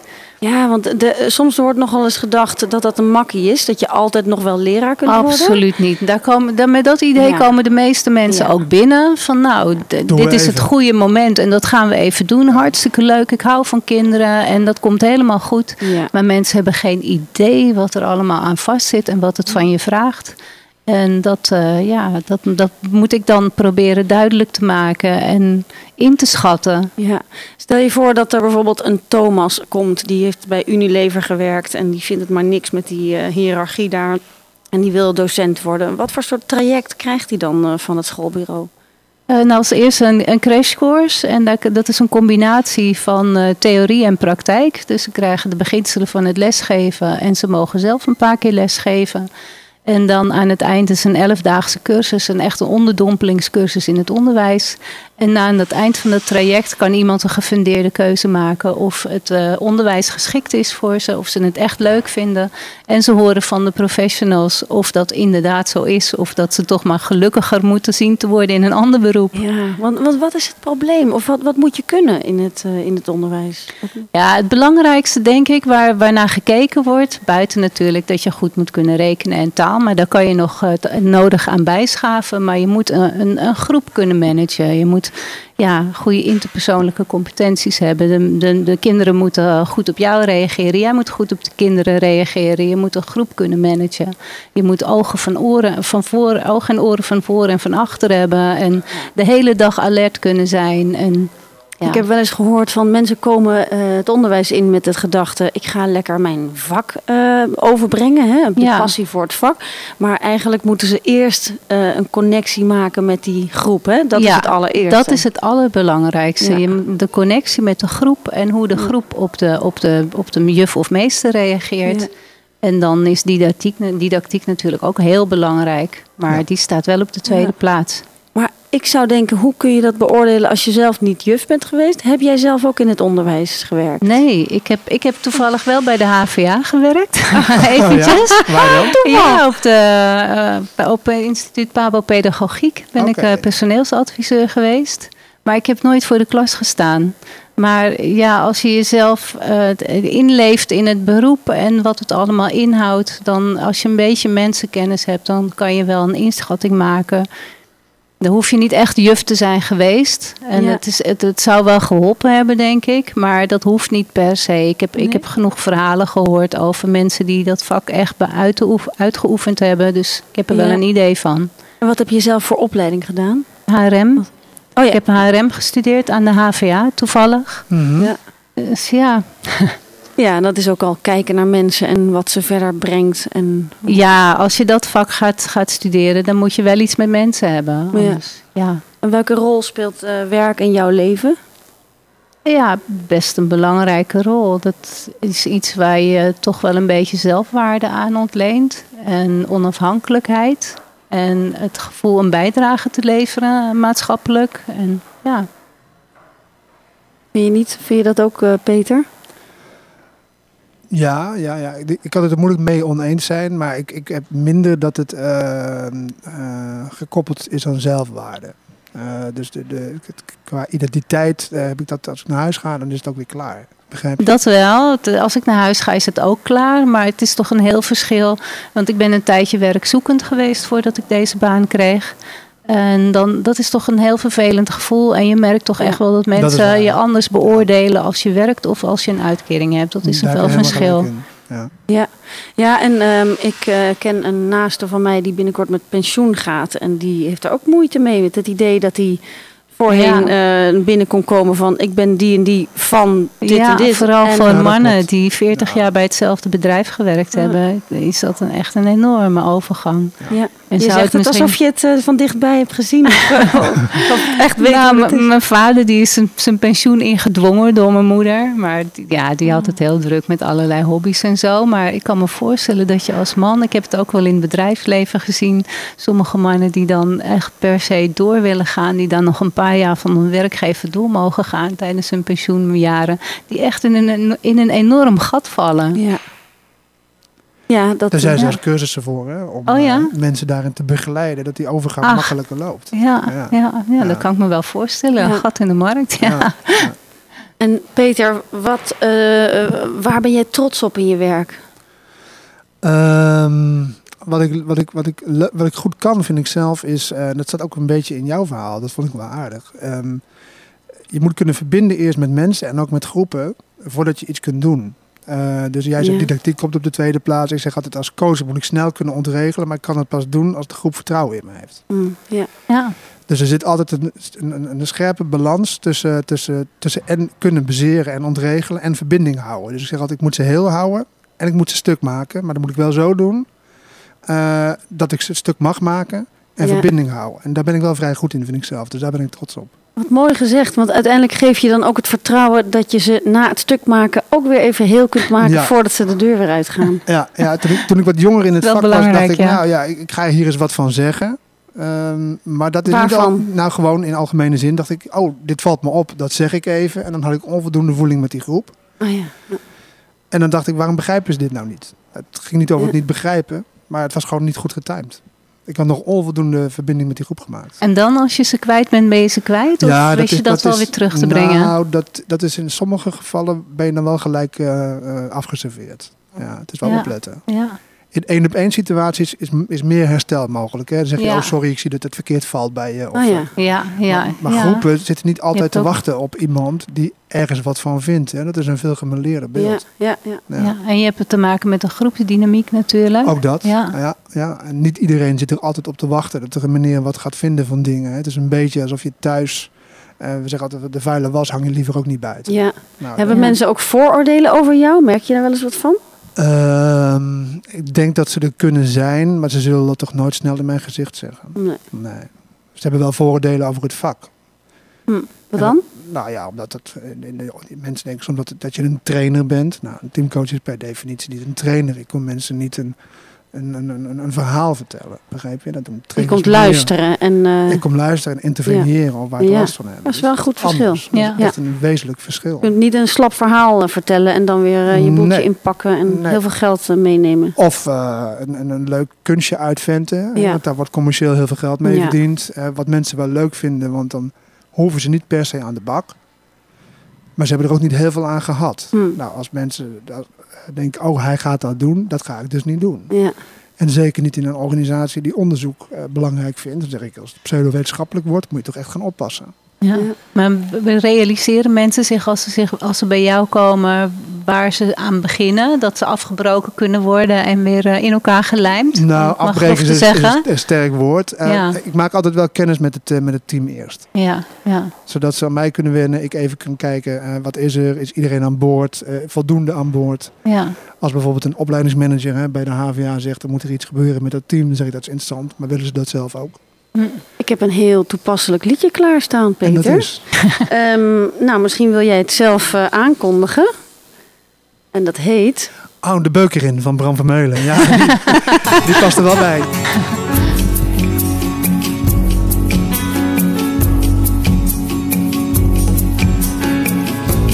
Ja, want de, soms wordt nogal eens gedacht dat dat een makkie is. Dat je altijd nog wel leraar kunt worden. Absoluut niet. Daar komen, daar, met dat idee Ja. komen de meeste mensen Ja. ook binnen. Van nou, dit is het goede moment en dat gaan we even doen. Hartstikke leuk. Ik hou van kinderen en dat komt helemaal goed. Ja. Maar mensen hebben geen idee wat er allemaal aan vastzit en wat het van je vraagt. En dat, eh, ja, dat, dat moet ik dan proberen duidelijk te maken en in te schatten. Ja. Stel je voor dat er bijvoorbeeld een Thomas komt. Die heeft bij Unilever gewerkt. En die vindt het maar niks met die eh, hiërarchie daar. En die wil docent worden. Wat voor soort traject krijgt hij dan eh, van het schoolbureau? Nou, als eerste een, een crashcourse. En dat, dat is een combinatie van theorie en praktijk. Dus ze krijgen de beginselen van het lesgeven. En ze mogen zelf een paar keer lesgeven. En dan aan het eind is een elfdaagse cursus. Een echte onderdompelingscursus in het onderwijs. En aan het eind van het traject kan iemand een gefundeerde keuze maken. Of het eh, onderwijs geschikt is voor ze. Of ze het echt leuk vinden. En ze horen van de professionals of dat inderdaad zo is. Of dat ze toch maar gelukkiger moeten zien te worden in een ander beroep. Ja, want, want wat is het probleem? Of wat, wat moet je kunnen in het, eh, in het onderwijs? Ja, het belangrijkste denk ik waar, waarnaar gekeken wordt, buiten natuurlijk dat je goed moet kunnen rekenen en taal, maar daar kan je nog eh, t- nodig aan bijschaven. Maar je moet een, een, een groep kunnen managen. Je moet ja, goede interpersoonlijke competenties hebben. De, de, de kinderen moeten goed op jou reageren. Jij moet goed op de kinderen reageren. Je moet een groep kunnen managen. Je moet ogen van oren van voor, ogen en oren van voor en van achter hebben. En de hele dag alert kunnen zijn. En, ja. Ik heb wel eens gehoord van mensen komen eh, het onderwijs in met het gedachte: ik ga lekker mijn vak eh, overbrengen, hè, de Ja. passie voor het vak. Maar eigenlijk moeten ze eerst eh, een connectie maken met die groep. Hè? Dat is het allereerste. Dat is het allerbelangrijkste. De connectie met de groep en hoe de groep op de, op de, op de juf of meester reageert. En dan is didactiek, didactiek natuurlijk ook heel belangrijk. Maar die staat wel op de tweede Ja. plaats. Ik zou denken: hoe kun je dat beoordelen als je zelf niet juf bent geweest? Heb jij zelf ook in het onderwijs gewerkt? Nee, ik heb, ik heb toevallig wel bij de HVA gewerkt. Eventjes. Oh, Waar dan? Ja, op, de, eh, op het instituut Pabopedagogiek ben ik eh, personeelsadviseur geweest. Maar ik heb nooit voor de klas gestaan. Maar ja, als je jezelf eh, inleeft in het beroep en wat het allemaal inhoudt, dan als je een beetje mensenkennis hebt, dan kan je wel een inschatting maken. Dan hoef je niet echt juf te zijn geweest. En Ja. het, is, het, het zou wel geholpen hebben, denk ik. Maar dat hoeft niet per se. Ik heb, Nee? ik heb genoeg verhalen gehoord over mensen die dat vak echt uitgeoefend hebben. Dus ik heb er wel een idee van. En wat heb je zelf voor opleiding gedaan? HRM. Oh ja. Ik heb HRM gestudeerd aan de HVA, toevallig. Mhm. Ja. Dus ja, Ja, en dat is ook al kijken naar mensen en wat ze verder brengt. En ja als je dat vak gaat, gaat studeren, dan moet je wel iets met mensen hebben. Ja. Anders, ja. En welke rol speelt eh, werk in jouw leven? Ja, best een belangrijke rol. Dat is iets waar je toch wel een beetje zelfwaarde aan ontleent. En onafhankelijkheid. En het gevoel een bijdrage te leveren, eh, maatschappelijk. En ja, Vind je niet? Vind je dat ook, eh, Peter? Ja, ja, ja. Ik, kan het er moeilijk mee oneens zijn, maar ik, ik heb minder dat het eh, eh, gekoppeld is aan zelfwaarde. Eh, dus de, de, qua identiteit eh, heb ik dat als ik naar huis ga, dan is het ook weer klaar. Begrijp je? dat wel. Als ik naar huis ga, is het ook klaar. Maar het is toch een heel verschil. Want ik ben een tijdje werkzoekend geweest voordat ik deze baan kreeg. En dan, dat is toch een heel vervelend gevoel. En je merkt toch Ja. echt wel dat mensen je ja. anders beoordelen als je werkt of als je een uitkering hebt. Dat is een Daar wel je verschil. in. Ja. Ja, en ehm, ik eh, ken een naaste van mij die binnenkort met pensioen gaat. En die heeft er ook moeite mee met het idee dat hij voorheen eh, binnen kon komen van ik ben die en die van dit ja, en dit. vooral En- voor Ja, mannen klopt. die 40 Ja. jaar bij hetzelfde bedrijf gewerkt Ja. hebben, is dat een, echt een enorme overgang. Ja. En je zou zegt het het misschien- alsof je het eh, van dichtbij hebt gezien. of echt weet Nou, mijn vader die is zijn, zijn pensioen ingedwongen door mijn moeder. Maar die- ja, die had het heel druk met allerlei hobby's en zo. Maar ik kan me voorstellen dat je als man, ik heb het ook wel in het bedrijfsleven gezien. Sommige mannen die dan echt per se door willen gaan. Die dan nog een paar jaar van hun werkgever door mogen gaan tijdens hun pensioenjaren. Die echt in een, in een enorm gat vallen. Ja. Ja, dat Daar zijn ja. zelfs cursussen voor, hè, om Oh ja? eh, mensen daarin te begeleiden, dat die overgang Ach. makkelijker loopt. Ja, ja. Ja. Ja, Ja. dat kan ik me wel voorstellen. Een gat in de markt. Ja. Ja. En Peter, wat, eh, eh, waar ben jij trots op in je werk? Ehm, wat, ik, wat, ik, wat, ik, wat ik goed kan, vind ik zelf, is, eh, dat staat ook een beetje in jouw verhaal, dat vond ik wel aardig. Ehm, je moet kunnen verbinden eerst met mensen en ook met groepen, voordat je iets kunt doen. Eh, dus jij zegt Ja. didactiek komt op de tweede plaats. Ik zeg altijd als coach moet ik snel kunnen ontregelen, maar ik kan het pas doen als de groep vertrouwen in me heeft. Mm, ja. Ja. Dus er zit altijd een, een, een scherpe balans tussen, tussen, tussen en kunnen bezeren en ontregelen en verbinding houden. Dus ik zeg altijd, ik moet ze heel houden en ik moet ze stuk maken. Maar dat moet ik wel zo doen eh, dat ik ze stuk mag maken en Ja. verbinding houden. En daar ben ik wel vrij goed in, vind ik zelf. Dus daar ben ik trots op. Wat mooi gezegd, want uiteindelijk geef je dan ook het vertrouwen dat je ze na het stuk maken ook weer even heel kunt maken Ja. voordat ze de deur weer uitgaan. Ja, ja toen, ik, toen ik wat jonger in het Wel vak was, dacht ik, ja. nou ja, ik, ik ga hier eens wat van zeggen. Ehm, maar dat is Waarvan? niet al, nou gewoon in algemene zin dacht ik, oh, dit valt me op, dat zeg ik even. En dan had ik onvoldoende voeling met die groep. Oh ja. En dan dacht ik, waarom begrijpen ze dit nou niet? Het ging niet over het niet begrijpen, maar het was gewoon niet goed getimed. Ik had nog onvoldoende verbinding met die groep gemaakt. En dan als je ze kwijt bent, ben je ze kwijt? Of wist je dat, wel weer terug te brengen? Nou, dat, dat is in sommige gevallen ben je dan wel gelijk eh, eh, afgeserveerd. Ja, het is wel Ja. opletten. Ja. In één op één situaties is, is meer herstel mogelijk. Hè? Dan zeg je, Ja. oh sorry, ik zie dat het verkeerd valt bij je. Of, Oh ja. eh, Ja, ja, maar maar ja. groepen zitten niet altijd te ook- wachten op iemand die ergens wat van vindt. Hè? Dat is een veel gemeleerde Ja, beeld. ja, ja. Ja. Ja, en je hebt het te maken met een groepsdynamiek natuurlijk. Ook dat. Ja. Ja. Ja, En niet iedereen zit er altijd op te wachten dat er een meneer wat gaat vinden van dingen. hè. Het is een beetje alsof je thuis, eh, we zeggen altijd, de vuile was hang je liever ook niet buiten. ja. Nou, Hebben Ja. mensen ook vooroordelen over jou? Merk je daar wel eens wat van? Ehm, ik denk dat ze er kunnen zijn, maar ze zullen dat toch nooit snel in mijn gezicht zeggen. Nee. Nee. Ze hebben wel vooroordelen over het vak. Wat dan? Nou ja, omdat het, mensen denken soms dat, dat je een trainer bent. Nou, een teamcoach is per definitie niet een trainer. Ik kom mensen niet een, een, een, een, een verhaal vertellen. Begrijp je? Dat Je komt luisteren en eh, Ik kom luisteren en interveneren of waar ik Ja. last van heb. Dat is wel een goed verschil. anders. Dat is Ja. echt een wezenlijk verschil. je kunt niet een slap verhaal eh, vertellen en dan weer eh, je boekje Nee. inpakken en Nee. heel veel geld meenemen. Of een, een, een leuk kunstje uitventen. Ja. Want daar wordt commercieel heel veel geld mee Ja. verdiend. Wat mensen wel leuk vinden, want dan hoeven ze niet per se aan de bak. Maar ze hebben er ook niet heel veel aan gehad. Hm. Nou, als mensen eh, denken, oh hij gaat dat doen, dat ga ik dus niet doen. Ja. En zeker niet in een organisatie die onderzoek eh, belangrijk vindt. Dan zeg ik, als het pseudo-wetenschappelijk wordt, moet je toch echt gaan oppassen. Ja. Maar realiseren mensen zich als, ze zich als ze bij jou komen waar ze aan beginnen, dat ze afgebroken kunnen worden en weer eh, in elkaar gelijmd? Nou, afbreken is, een sterk woord. Eh. Ik maak altijd wel kennis met het, eh, met het team eerst. Ja, ja. Zodat ze aan mij kunnen wennen. Ik even kan kijken, wat is er? Is iedereen aan boord? Voldoende aan boord? ja. Als bijvoorbeeld een opleidingsmanager hè, bij de HVA zegt... er moet er iets gebeuren met dat team, dan zeg ik dat is interessant. Maar willen ze dat zelf ook? Ik heb een heel toepasselijk liedje klaarstaan, En dat Peter. is... Ehm, nou, misschien wil jij het zelf eh, aankondigen. En dat heet... Oh, de beuker in van Bram Vermeulen. Ja, die, die past er wel bij.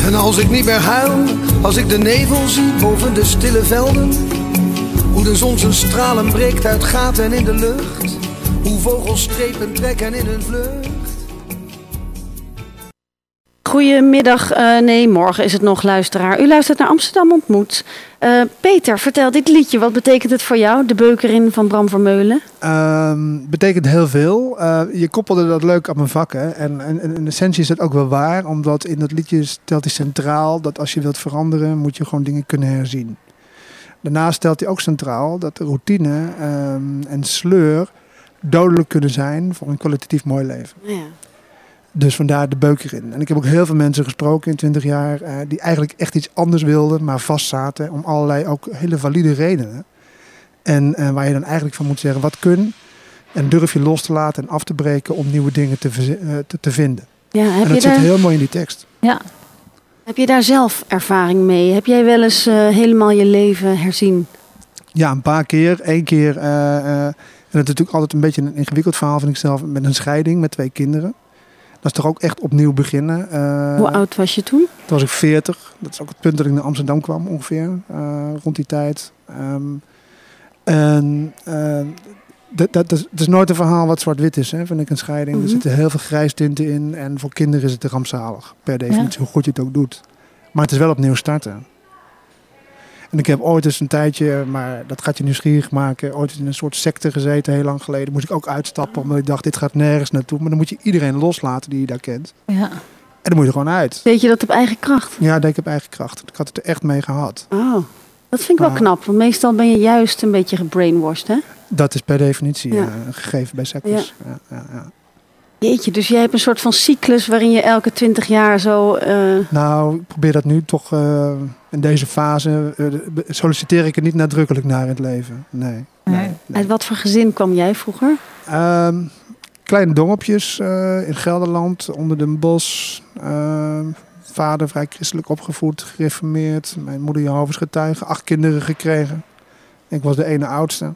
En als ik niet meer huil, als ik de nevel zie boven de stille velden. Hoe de zon zijn stralen breekt uit gaten in de lucht. Hoe vogels strepen trekken in hun vlucht. Goedemiddag, eh, nee, morgen is het nog, luisteraar. U luistert naar Amsterdam Ontmoet. Eh, Peter, vertel dit liedje. Wat betekent het voor jou, de beukerin van Bram Vermeulen? Ehm, betekent heel veel. Eh, je koppelde dat leuk aan mijn vak. Hè? En, en, en in essentie is dat ook wel waar. Omdat in dat liedje stelt hij centraal dat als je wilt veranderen, moet je gewoon dingen kunnen herzien. Daarnaast stelt hij ook centraal dat de routine ehm, en sleur dodelijk kunnen zijn voor een kwalitatief mooi leven. Ja. Dus vandaar de beuk erin. En ik heb ook heel veel mensen gesproken in 20 jaar eh, die eigenlijk echt iets anders wilden, maar vastzaten om allerlei ook hele valide redenen. En eh, waar je dan eigenlijk van moet zeggen, wat kun en durf je los te laten en af te breken om nieuwe dingen te, eh, te, te vinden. Ja, heb, en je dat zit daar, heel mooi in die tekst. Ja, heb je daar zelf ervaring mee? Heb jij wel eens helemaal je leven herzien? Ja, een paar keer. Eén keer. En dat is natuurlijk altijd een beetje een ingewikkeld verhaal, vind ik zelf, met een scheiding met twee kinderen. Dat is toch ook echt opnieuw beginnen. Eh, Hoe oud was je toen? Toen was ik 40. Dat is ook het punt dat ik naar Amsterdam kwam ongeveer. eh, rond die tijd. Ehm, en eh, dat, dat, is, het is nooit een verhaal wat zwart-wit is, hè, vind ik, een scheiding. Mhm. Er zitten heel veel grijstinten in. En voor kinderen is het rampzalig. Per definitie, hoe goed je het ook doet. Maar het is wel opnieuw starten. En ik heb ooit eens een tijdje, maar dat gaat je nieuwsgierig maken, ooit in een soort secte gezeten, heel lang geleden. Moest ik ook uitstappen, omdat ik dacht, dit gaat nergens naartoe. Maar dan moet je iedereen loslaten die je daar kent. ja. En dan moet je er gewoon uit. Weet je dat op eigen kracht? Ja, ik denk op eigen kracht. Ik had het er echt mee gehad. Oh, dat vind ik wel knap. Want meestal ben je juist een beetje gebrainwashed, hè? Dat is per definitie Ja. eh, een gegeven bij sectes. Ja. Ja, ja, Jeetje, dus jij hebt een soort van cyclus waarin je elke twintig jaar zo... eh, Nou, ik probeer dat nu toch eh, in deze fase. eh, solliciteer ik er niet nadrukkelijk naar in het leven. Nee. nee, Nee. nee. Uit wat voor gezin kwam jij vroeger? Ehm, kleine dorpjes eh, in Gelderland, onder den bos. Ehm, vader vrij christelijk opgevoed, gereformeerd. Mijn moeder Jehovah's getuige, acht kinderen gekregen. Ik was de ene oudste.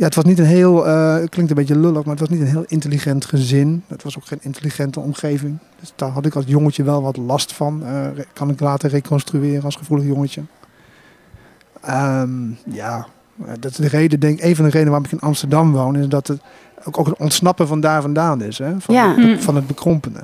Ja, het was niet een heel, eh, het klinkt een beetje lullig, maar het was niet een heel intelligent gezin. Het was ook geen intelligente omgeving. Dus daar had ik als jongetje wel wat last van. Re- kan ik later reconstrueren als gevoelig jongetje. Ehm, ja, eh, dat is de reden, denk een van de redenen waarom ik in Amsterdam woon, is dat het ook, ook het ontsnappen van daar vandaan is. Hè? Van, Ja. Mm. van het bekrompene.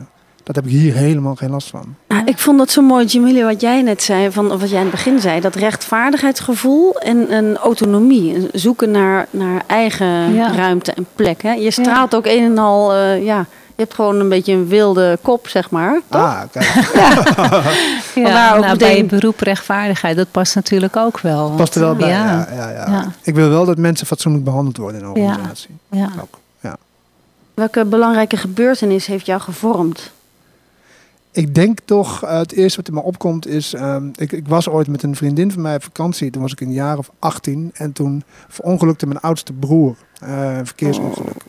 Dat heb ik hier helemaal geen last van. Nou, ik vond dat zo mooi, Jamile, wat jij net zei, van, of wat jij in het begin zei. Dat rechtvaardigheidsgevoel en een autonomie. een Zoeken naar, naar eigen Ja. ruimte en plek. Hè? Je straalt ook een en al, eh, ja, je hebt gewoon een beetje een wilde kop, zeg maar. Toch? Ah, kijk, Ja, Vandaar ook nou, bij je beroep rechtvaardigheid, dat past natuurlijk ook wel. past er wel bij. Ja. Ja, Ja, ja, Ja. Ik wil wel dat mensen fatsoenlijk behandeld worden in een Ja. organisatie. ja. Ook, ja. Welke belangrijke gebeurtenis heeft jou gevormd? Ik denk toch, eh, het eerste wat in me opkomt is... ehm, ik, ik was ooit met een vriendin van mij op vakantie. Toen was ik een jaar of 18. En toen verongelukte mijn oudste broer. een verkeersongeluk.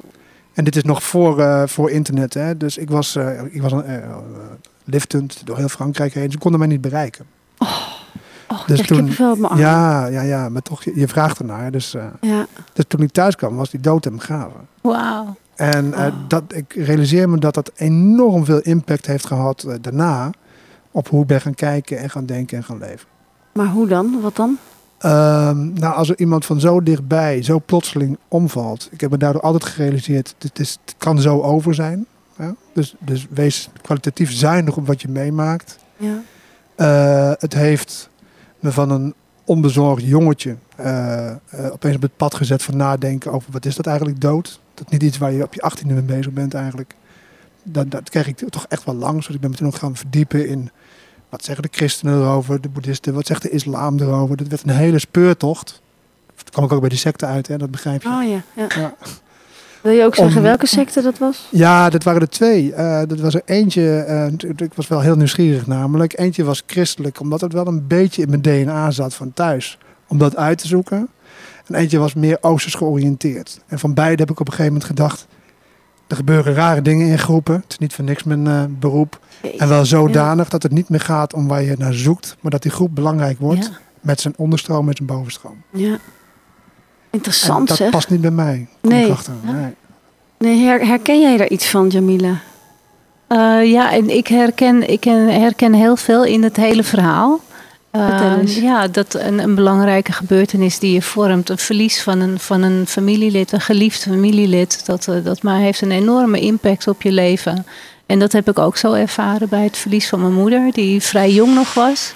En dit is nog voor, eh, voor internet. Hè? Dus ik was, ik was liftend door heel Frankrijk heen. Ze konden mij niet bereiken. Oh, Dus dus toen-. Ja, ja, ja. Maar toch, je, je vraagt ernaar. Dus, Ja. dus toen ik thuis kwam, was die dood en begraven. Wauw. En eh, Oh. dat, ik realiseer me dat dat enorm veel impact heeft gehad eh, daarna op hoe ik ben gaan kijken en gaan denken en gaan leven. Maar hoe dan? Wat dan? Ehm, nou, als er iemand van zo dichtbij zo plotseling omvalt, ik heb me daardoor altijd gerealiseerd, het, is, het kan zo over zijn. Ja? Dus, dus wees kwalitatief zuinig op wat je meemaakt. Ja. Eh, het heeft me van een onbezorgd jongetje opeens op het pad gezet van nadenken over wat is dat eigenlijk dood. Dat niet iets waar je op je achttiende mee bezig bent eigenlijk. Dat, dat kreeg ik toch echt wel langs. Dus ik ben me toen ook gaan verdiepen in wat zeggen de christenen erover, de boeddhisten, wat zegt de islam erover. Dat werd een hele speurtocht. Toen kwam ik ook bij die secte uit, hè, dat begrijp je. Oh ja. ja. Ja. Wil je ook zeggen Om- welke secte dat was? Ja, dat waren er twee. Eh, dat was er eentje, eh, ik was wel heel nieuwsgierig namelijk. Eentje was christelijk, omdat het wel een beetje in mijn DNA zat van thuis. Om dat uit te zoeken. En eentje was meer oosters georiënteerd. En van beide heb ik op een gegeven moment gedacht... Er gebeuren rare dingen in groepen. Het is niet voor niks mijn eh, beroep. En wel zodanig dat het niet meer gaat om waar je naar zoekt. Maar dat die groep belangrijk wordt. Ja. Met zijn onderstroom, met zijn bovenstroom. Ja. En Interessant dat zeg. past niet bij mij. Nee. nee. Nee, her- herken jij daar iets van, Jamila? Eh, ja, en ik herken, ik herken heel veel in het hele verhaal. Eh, eens. ja, dat een, een belangrijke gebeurtenis die je vormt, een verlies van een, van een familielid, een geliefd familielid, dat, eh, dat maar heeft een enorme impact op je leven. En dat heb ik ook zo ervaren bij het verlies van mijn moeder, die vrij jong nog was.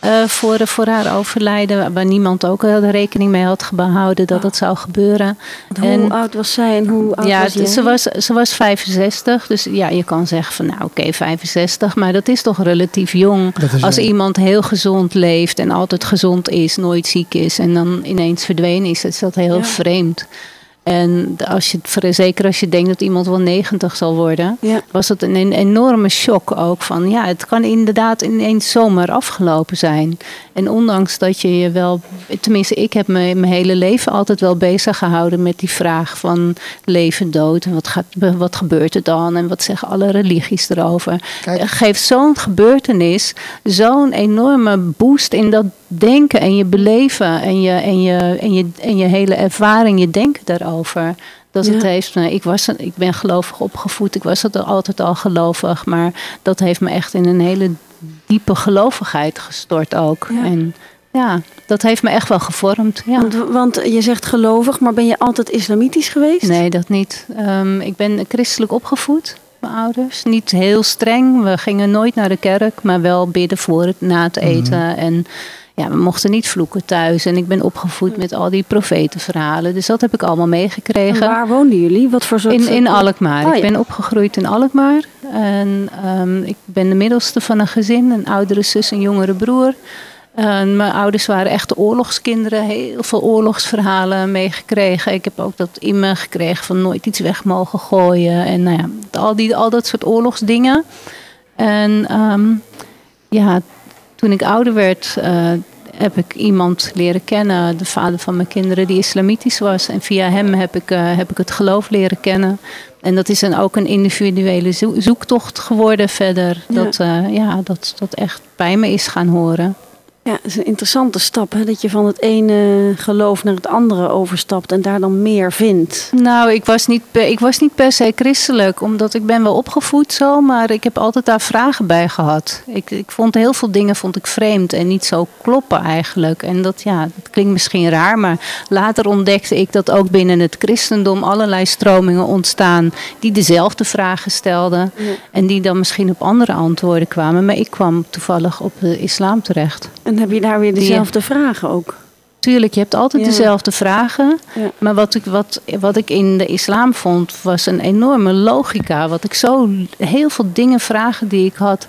Eh, voor, voor haar overlijden, waar niemand ook de rekening mee had gehouden dat het zou gebeuren. Hoe En- oud was zij en hoe oud Ja, was jij? ze was, ze was 65. Dus ja, je kan zeggen van nou oké, 65. Maar dat is toch relatief jong. Als wel- iemand heel gezond leeft en altijd gezond is, nooit ziek is. En dan ineens verdwenen is, is dat heel Ja. vreemd. En als je, zeker als je denkt dat iemand wel 90 zal worden, Ja. was het een, een enorme shock ook. Van ja, het kan inderdaad ineens zomaar afgelopen zijn. En ondanks dat je je wel, tenminste, ik heb me mijn hele leven altijd wel bezig gehouden met die vraag van leven, dood. En wat, gaat, wat gebeurt er dan? En wat zeggen alle religies erover? Kijk. Geeft zo'n gebeurtenis zo'n enorme boost in dat denken en je beleven en je, en je, en je, en je hele ervaring, je denken daarover. Dat het heeft me, ik, was, ik ben gelovig opgevoed, ik was het altijd al gelovig, maar dat heeft me echt in een hele diepe gelovigheid gestort ook. Ja. En ja, dat heeft me echt wel gevormd. Ja. Want, want je zegt gelovig, maar ben je altijd islamitisch geweest? Nee, dat niet. Ehm, ik ben christelijk opgevoed, mijn ouders. Niet heel streng. We gingen nooit naar de kerk, maar wel bidden voor het na het eten. En ja, we mochten niet vloeken thuis. En ik ben opgevoed met al die profetenverhalen. Dus dat heb ik allemaal En meegekregen. waar woonden jullie? Wat voor soort... In, in Alkmaar. Oh, Ik ben opgegroeid in Alkmaar. En ehm, ik ben de middelste van een gezin. Een oudere zus, een jongere broer. En mijn ouders waren echte oorlogskinderen. Heel veel oorlogsverhalen meegekregen. Ik heb ook dat in me gekregen van nooit iets weg mogen gooien. En nou ja, al, die, al dat soort oorlogsdingen. En ehm, ja, toen ik ouder werd, eh, heb ik iemand leren kennen, de vader van mijn kinderen, die islamitisch was. En via hem heb ik, eh, heb ik het geloof leren kennen. En dat is dan ook een individuele zo- zoektocht geworden verder. Ja. Dat, eh, ja, dat, dat echt bij me is gaan horen. Ja, het is een interessante stap, hè? dat je van het ene geloof naar het andere overstapt en daar dan meer vindt. Nou, ik was, niet per, ik was niet per se christelijk, omdat ik ben wel opgevoed zo, maar ik heb altijd daar vragen bij gehad. Ik, ik vond heel veel dingen vond ik vreemd en niet zo kloppen eigenlijk. En dat, ja, dat klinkt misschien raar, maar later ontdekte ik dat ook binnen het christendom allerlei stromingen ontstaan die dezelfde vragen stelden Ja. en die dan misschien op andere antwoorden kwamen. Maar ik kwam toevallig op de islam terecht. En heb je daar weer dezelfde vragen ook? Tuurlijk, je hebt altijd Ja. dezelfde vragen. Ja. Maar wat ik, wat, wat ik in de islam vond, was een enorme logica. Wat ik zo heel veel dingen, vragen die ik had,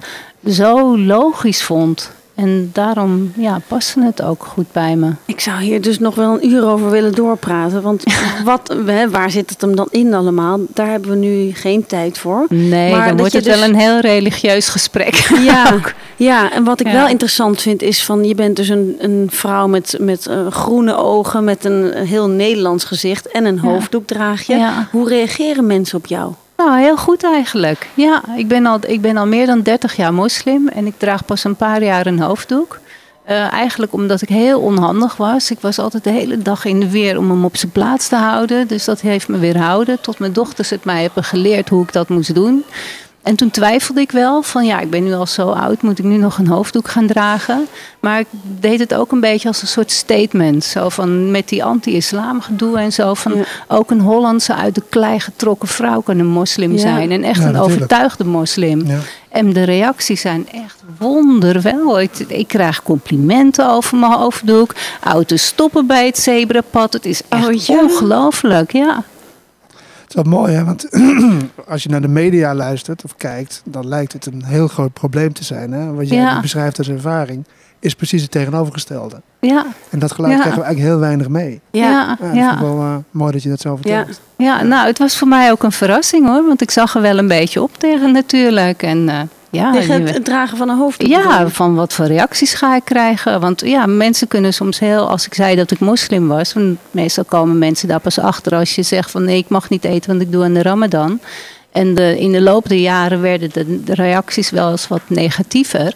zo logisch vond. En daarom ja, paste het ook goed bij me. Ik zou hier dus nog wel een uur over willen doorpraten. Want wat, waar zit het hem dan in allemaal? Daar hebben we nu geen tijd voor. Nee, Maar dan wordt het dus- wel een heel religieus gesprek. Ja, ja, en wat ik Ja. wel interessant vind is van je bent dus een, een vrouw met, met eh, groene ogen, met een heel Nederlands gezicht en een Ja. hoofddoek draag je. Ja. Hoe reageren mensen op jou? Nou, heel goed eigenlijk. Ja, ik ben al, ik ben al meer dan 30 jaar moslim en ik draag pas een paar jaar een hoofddoek. Eh, eigenlijk omdat ik heel onhandig was. Ik was altijd de hele dag in de weer om hem op zijn plaats te houden. Dus dat heeft me weerhouden. Tot mijn dochters het mij hebben geleerd hoe ik dat moest doen. En toen twijfelde ik wel van ja, ik ben nu al zo oud, moet ik nu nog een hoofddoek gaan dragen? Maar ik deed het ook een beetje als een soort statement. Zo van met die anti-islam gedoe en zo. Van Ja. ook een Hollandse uit de klei getrokken vrouw kan een moslim Ja. zijn. En echt Ja, een natuurlijk. overtuigde moslim. Ja. En de reacties zijn echt wonderwel. Ik, ik krijg complimenten over mijn hoofddoek. Auto's stoppen bij het zebrapad. Het is echt Oh, ja? ongelooflijk, ja. Het is wel mooi, hè? want als je naar de media luistert of kijkt, dan lijkt het een heel groot probleem te zijn. Hè? Wat jij Ja. beschrijft als ervaring, is precies het tegenovergestelde. Ja, En dat geluid Ja. krijgen we eigenlijk heel weinig mee. ja, Ja, ja. wel eh, mooi dat je dat zo vertelt. Ja, nou, het was voor mij ook een verrassing hoor. Want ik zag er wel een beetje op tegen natuurlijk. En eh, ja, Tegen het, het dragen van een hoofddoek? Ja, van wat voor reacties ga ik krijgen? Want ja, mensen kunnen soms heel, als ik zei dat ik moslim was, meestal komen mensen daar pas achter als je zegt van nee, ik mag niet eten, want ik doe aan de Ramadan. En de, in de loop der jaren werden de, de reacties wel eens wat negatiever.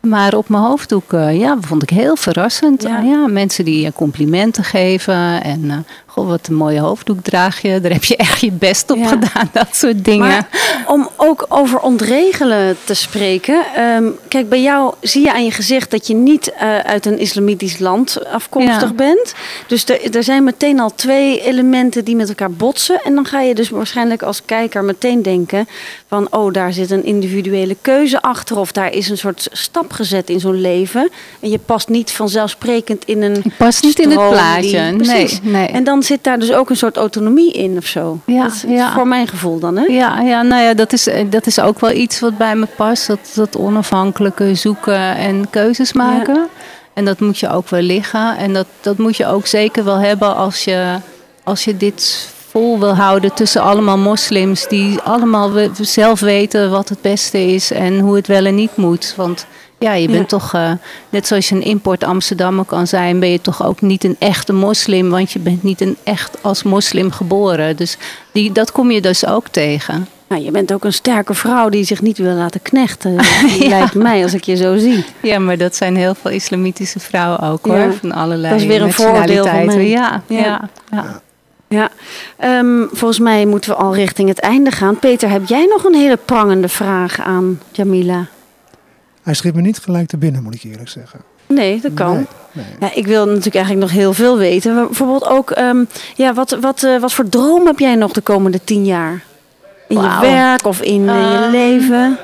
Maar op mijn hoofddoek, eh, ja, vond ik heel verrassend. Ja. Ah, ja, mensen die je complimenten geven. En, eh, goh, wat een mooie hoofddoek draag je. Daar heb je echt je best op Ja. gedaan. Dat soort dingen. Maar om ook over ontregelen te spreken. ehm, kijk, bij jou zie je aan je gezicht dat je niet eh, uit een islamitisch land afkomstig Ja. bent. Dus er, er zijn meteen al twee elementen die met elkaar botsen. En dan ga je dus waarschijnlijk als kijker meteen denken van... oh, daar zit een individuele keuze achter. Of daar is een soort stap gezet in zo'n leven. En je past niet vanzelfsprekend in een ik pas niet in het plaatje. die- Precies. Nee, nee. En dan zit daar dus ook een soort autonomie in of zo. Ja, Dat is ja. Voor mijn gevoel dan, hè? Ja, ja, nou ja, dat is, eh, dat is ook wel iets wat bij me past. Dat, dat onafhankelijke zoeken en keuzes maken. En dat moet je ook wel liggen. En dat, dat moet je ook zeker wel hebben als je, als je dit vol wil houden tussen allemaal moslims die allemaal zelf weten wat het beste is en hoe het wel en niet moet. Want ja, je bent Ja. toch, eh, net zoals je een import Amsterdammer kan zijn, ben je toch ook niet een echte moslim, want je bent niet een echt als moslim geboren. Dus die, dat kom je dus ook tegen. Nou, je bent ook een sterke vrouw die zich niet wil laten knechten. Ja. Lijkt mij als ik je zo zie. Ja, maar dat zijn heel veel islamitische vrouwen ook hoor, Ja. van allerlei Dat is weer een vooroordeel van mij. Ja, Ja. ja. ja. Ja, ehm, volgens mij moeten we al richting het einde gaan. Peter, heb jij nog een hele prangende vraag aan Jamila? Hij schiet me niet gelijk te binnen, moet ik eerlijk zeggen. Nee, dat kan. Nee, nee. Ja, ik wil natuurlijk eigenlijk nog heel veel weten. Maar Bijvoorbeeld ook, ehm, ja, wat, wat, eh, wat voor droom heb jij nog de komende tien jaar? In je werk of in eh, je Ehm, leven?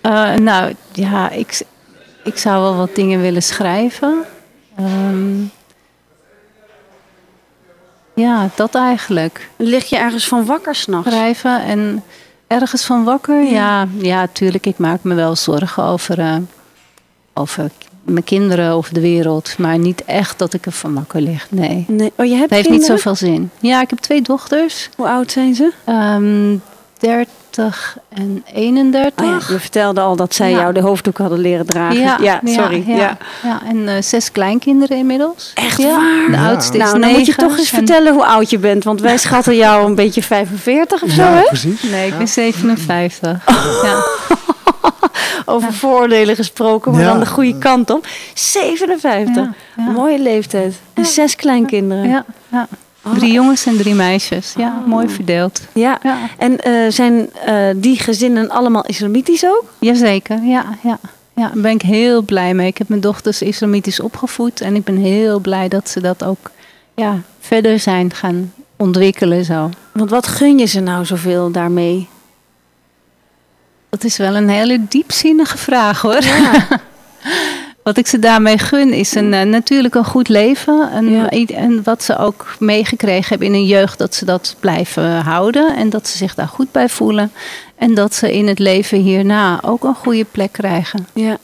Eh, nou ja, ik, ik zou wel wat dingen willen schrijven. Ehm, ja, dat eigenlijk. Lig je ergens van wakker s'nachts? Schrijven en ergens van wakker. Ja, ja, tuurlijk. Ik maak me wel zorgen over, eh, over mijn kinderen of de wereld. Maar niet echt dat ik er van wakker lig. Nee. Nee. Oh, je hebt Het heeft niet zoveel zin. Ja, ik heb twee dochters. Hoe oud zijn ze? Ehm 30 en 31. Oh ja, je vertelde al dat zij Ja. jou de hoofddoek hadden leren dragen. sorry. Ja, Ja, ja. en eh, zes kleinkinderen inmiddels. Echt ja. waar? De Ja. oudste is Nou, dan moet je toch eens en- vertellen hoe oud je bent. Want wij schatten jou een beetje 45 of zo, Ja, hè? precies. Nee, ik ben 57. Ja. Over vooroordelen gesproken, maar Ja. dan de goede kant op. 57. Ja, ja. Mooie leeftijd. En zes kleinkinderen. Ja, ja. Drie jongens en drie meisjes. Ja, mooi verdeeld. Ja. Ja, En eh, zijn eh, die gezinnen allemaal islamitisch ook? jazeker. Ja, ja. Ja, daar ben ik heel blij mee. Ik heb mijn dochters islamitisch opgevoed. En ik ben heel blij dat ze dat ook ja, verder zijn gaan ontwikkelen zo. Want wat gun je ze nou zoveel daarmee? Dat is wel een hele diepzinnige vraag hoor. Wat ik ze daarmee gun is een, eh, natuurlijk een goed leven. En, Ja. en wat ze ook meegekregen hebben in hun jeugd, dat ze dat blijven houden. En dat ze zich daar goed bij voelen. En dat ze in het leven hierna ook een goede plek krijgen. Ja.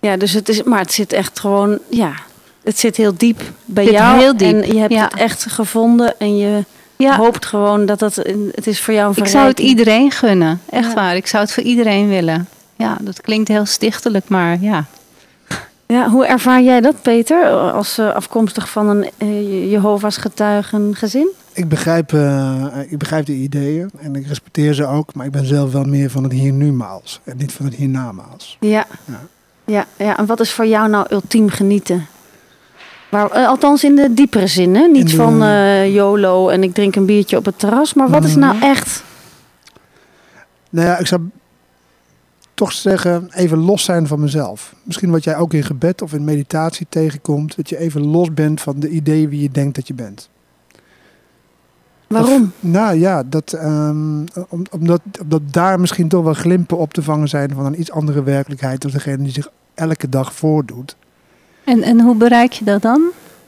Ja, dus het is, maar het zit echt gewoon, ja, het zit heel diep bij jou. heel diep, En je hebt ja. het echt gevonden en je Ja, hoopt gewoon dat het, een- het is voor jou een ik zou het verrijking. iedereen gunnen. Echt Ja. waar. Ik zou het voor iedereen willen. Ja, dat klinkt heel stichtelijk, maar ja. Ja, hoe ervaar jij dat, Peter, als eh, afkomstig van een eh, Jehovah's getuigen gezin? Ik begrijp, eh, ik begrijp de ideeën en ik respecteer ze ook. Maar ik ben zelf wel meer van het hier-nu-maals. En niet van het hiernamaals. Ja. Ja. Ja, ja. En wat is voor jou nou ultiem genieten? Waar, althans in de diepere zin, hè? Niet de- van YOLO en ik drink een biertje op het terras. Maar wat is nou Mhm. echt... Nou ja, ik zou toch zeggen, even los zijn van mezelf. Misschien wat jij ook in gebed of in meditatie tegenkomt. Dat je even los bent van de ideeën wie je denkt dat je bent. Waarom? Nou ja, dat, ehm, om- omdat, omdat daar misschien toch wel glimpen op te vangen zijn van een iets andere werkelijkheid. dan degene die zich elke dag voordoet. En, en hoe bereik je dat dan?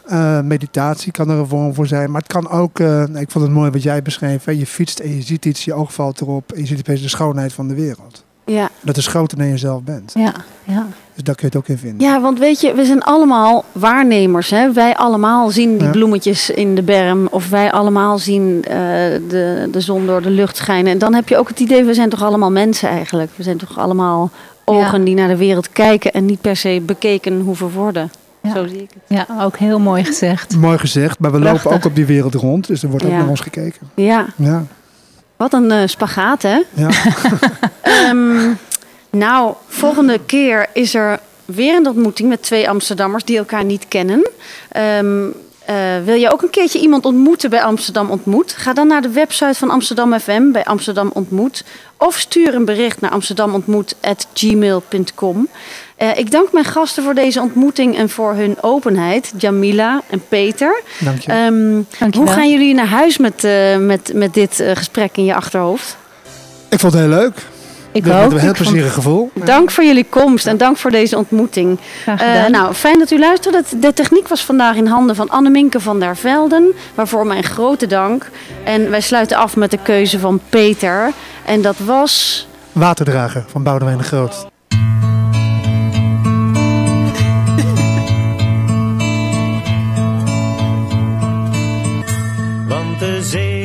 Eh, meditatie kan er een vorm voor zijn. Maar het kan ook, eh, ik vond het mooi wat jij beschreef. Hè? Je fietst en je ziet iets, je oog valt erop. En je ziet opeens de schoonheid van de wereld. Dat is groter dan je zelf bent. Ja, ja. Dus daar kun je het ook in vinden. ja, want weet je, we zijn allemaal waarnemers. Hè? Wij allemaal zien die Ja. bloemetjes in de berm. Of wij allemaal zien eh, de, de zon door de lucht schijnen. En dan heb je ook het idee, we zijn toch allemaal mensen eigenlijk. We zijn toch allemaal ogen Ja. die naar de wereld kijken. En niet per se bekeken hoeven worden. Ja. Zo zie ik het. ja, ook heel mooi gezegd. Mooi gezegd, maar we Prachtig. lopen ook op die wereld rond. Dus er wordt ook Ja. naar ons gekeken. Ja, Ja, wat een eh, spagaat hè. ja. Ehm, nou, volgende keer is er weer een ontmoeting met twee Amsterdammers die elkaar niet kennen. Ehm, eh, wil je ook een keertje iemand ontmoeten bij Amsterdam Ontmoet? Ga dan naar de website van Amsterdam FM bij Amsterdam Ontmoet. Of stuur een bericht naar amsterdamontmoet.gmail.com. Eh ik dank mijn gasten voor deze ontmoeting en voor hun openheid. Jamila en Peter. Dank je. Ehm, Dankjewel. hoe gaan jullie naar huis met, eh, met, met dit gesprek in je achterhoofd? ik vond het heel leuk. Ik Met ook. een heel plezierig gevoel. Dank voor jullie komst en dank voor deze ontmoeting. Graag Eh, gedaan. nou, fijn dat u luisterde. De techniek was vandaag in handen van Anneminke van der Velden. Waarvoor mijn grote dank. En wij sluiten af met de keuze van Peter. En dat was... Waterdrager van Boudewijn de Groot. Want De zee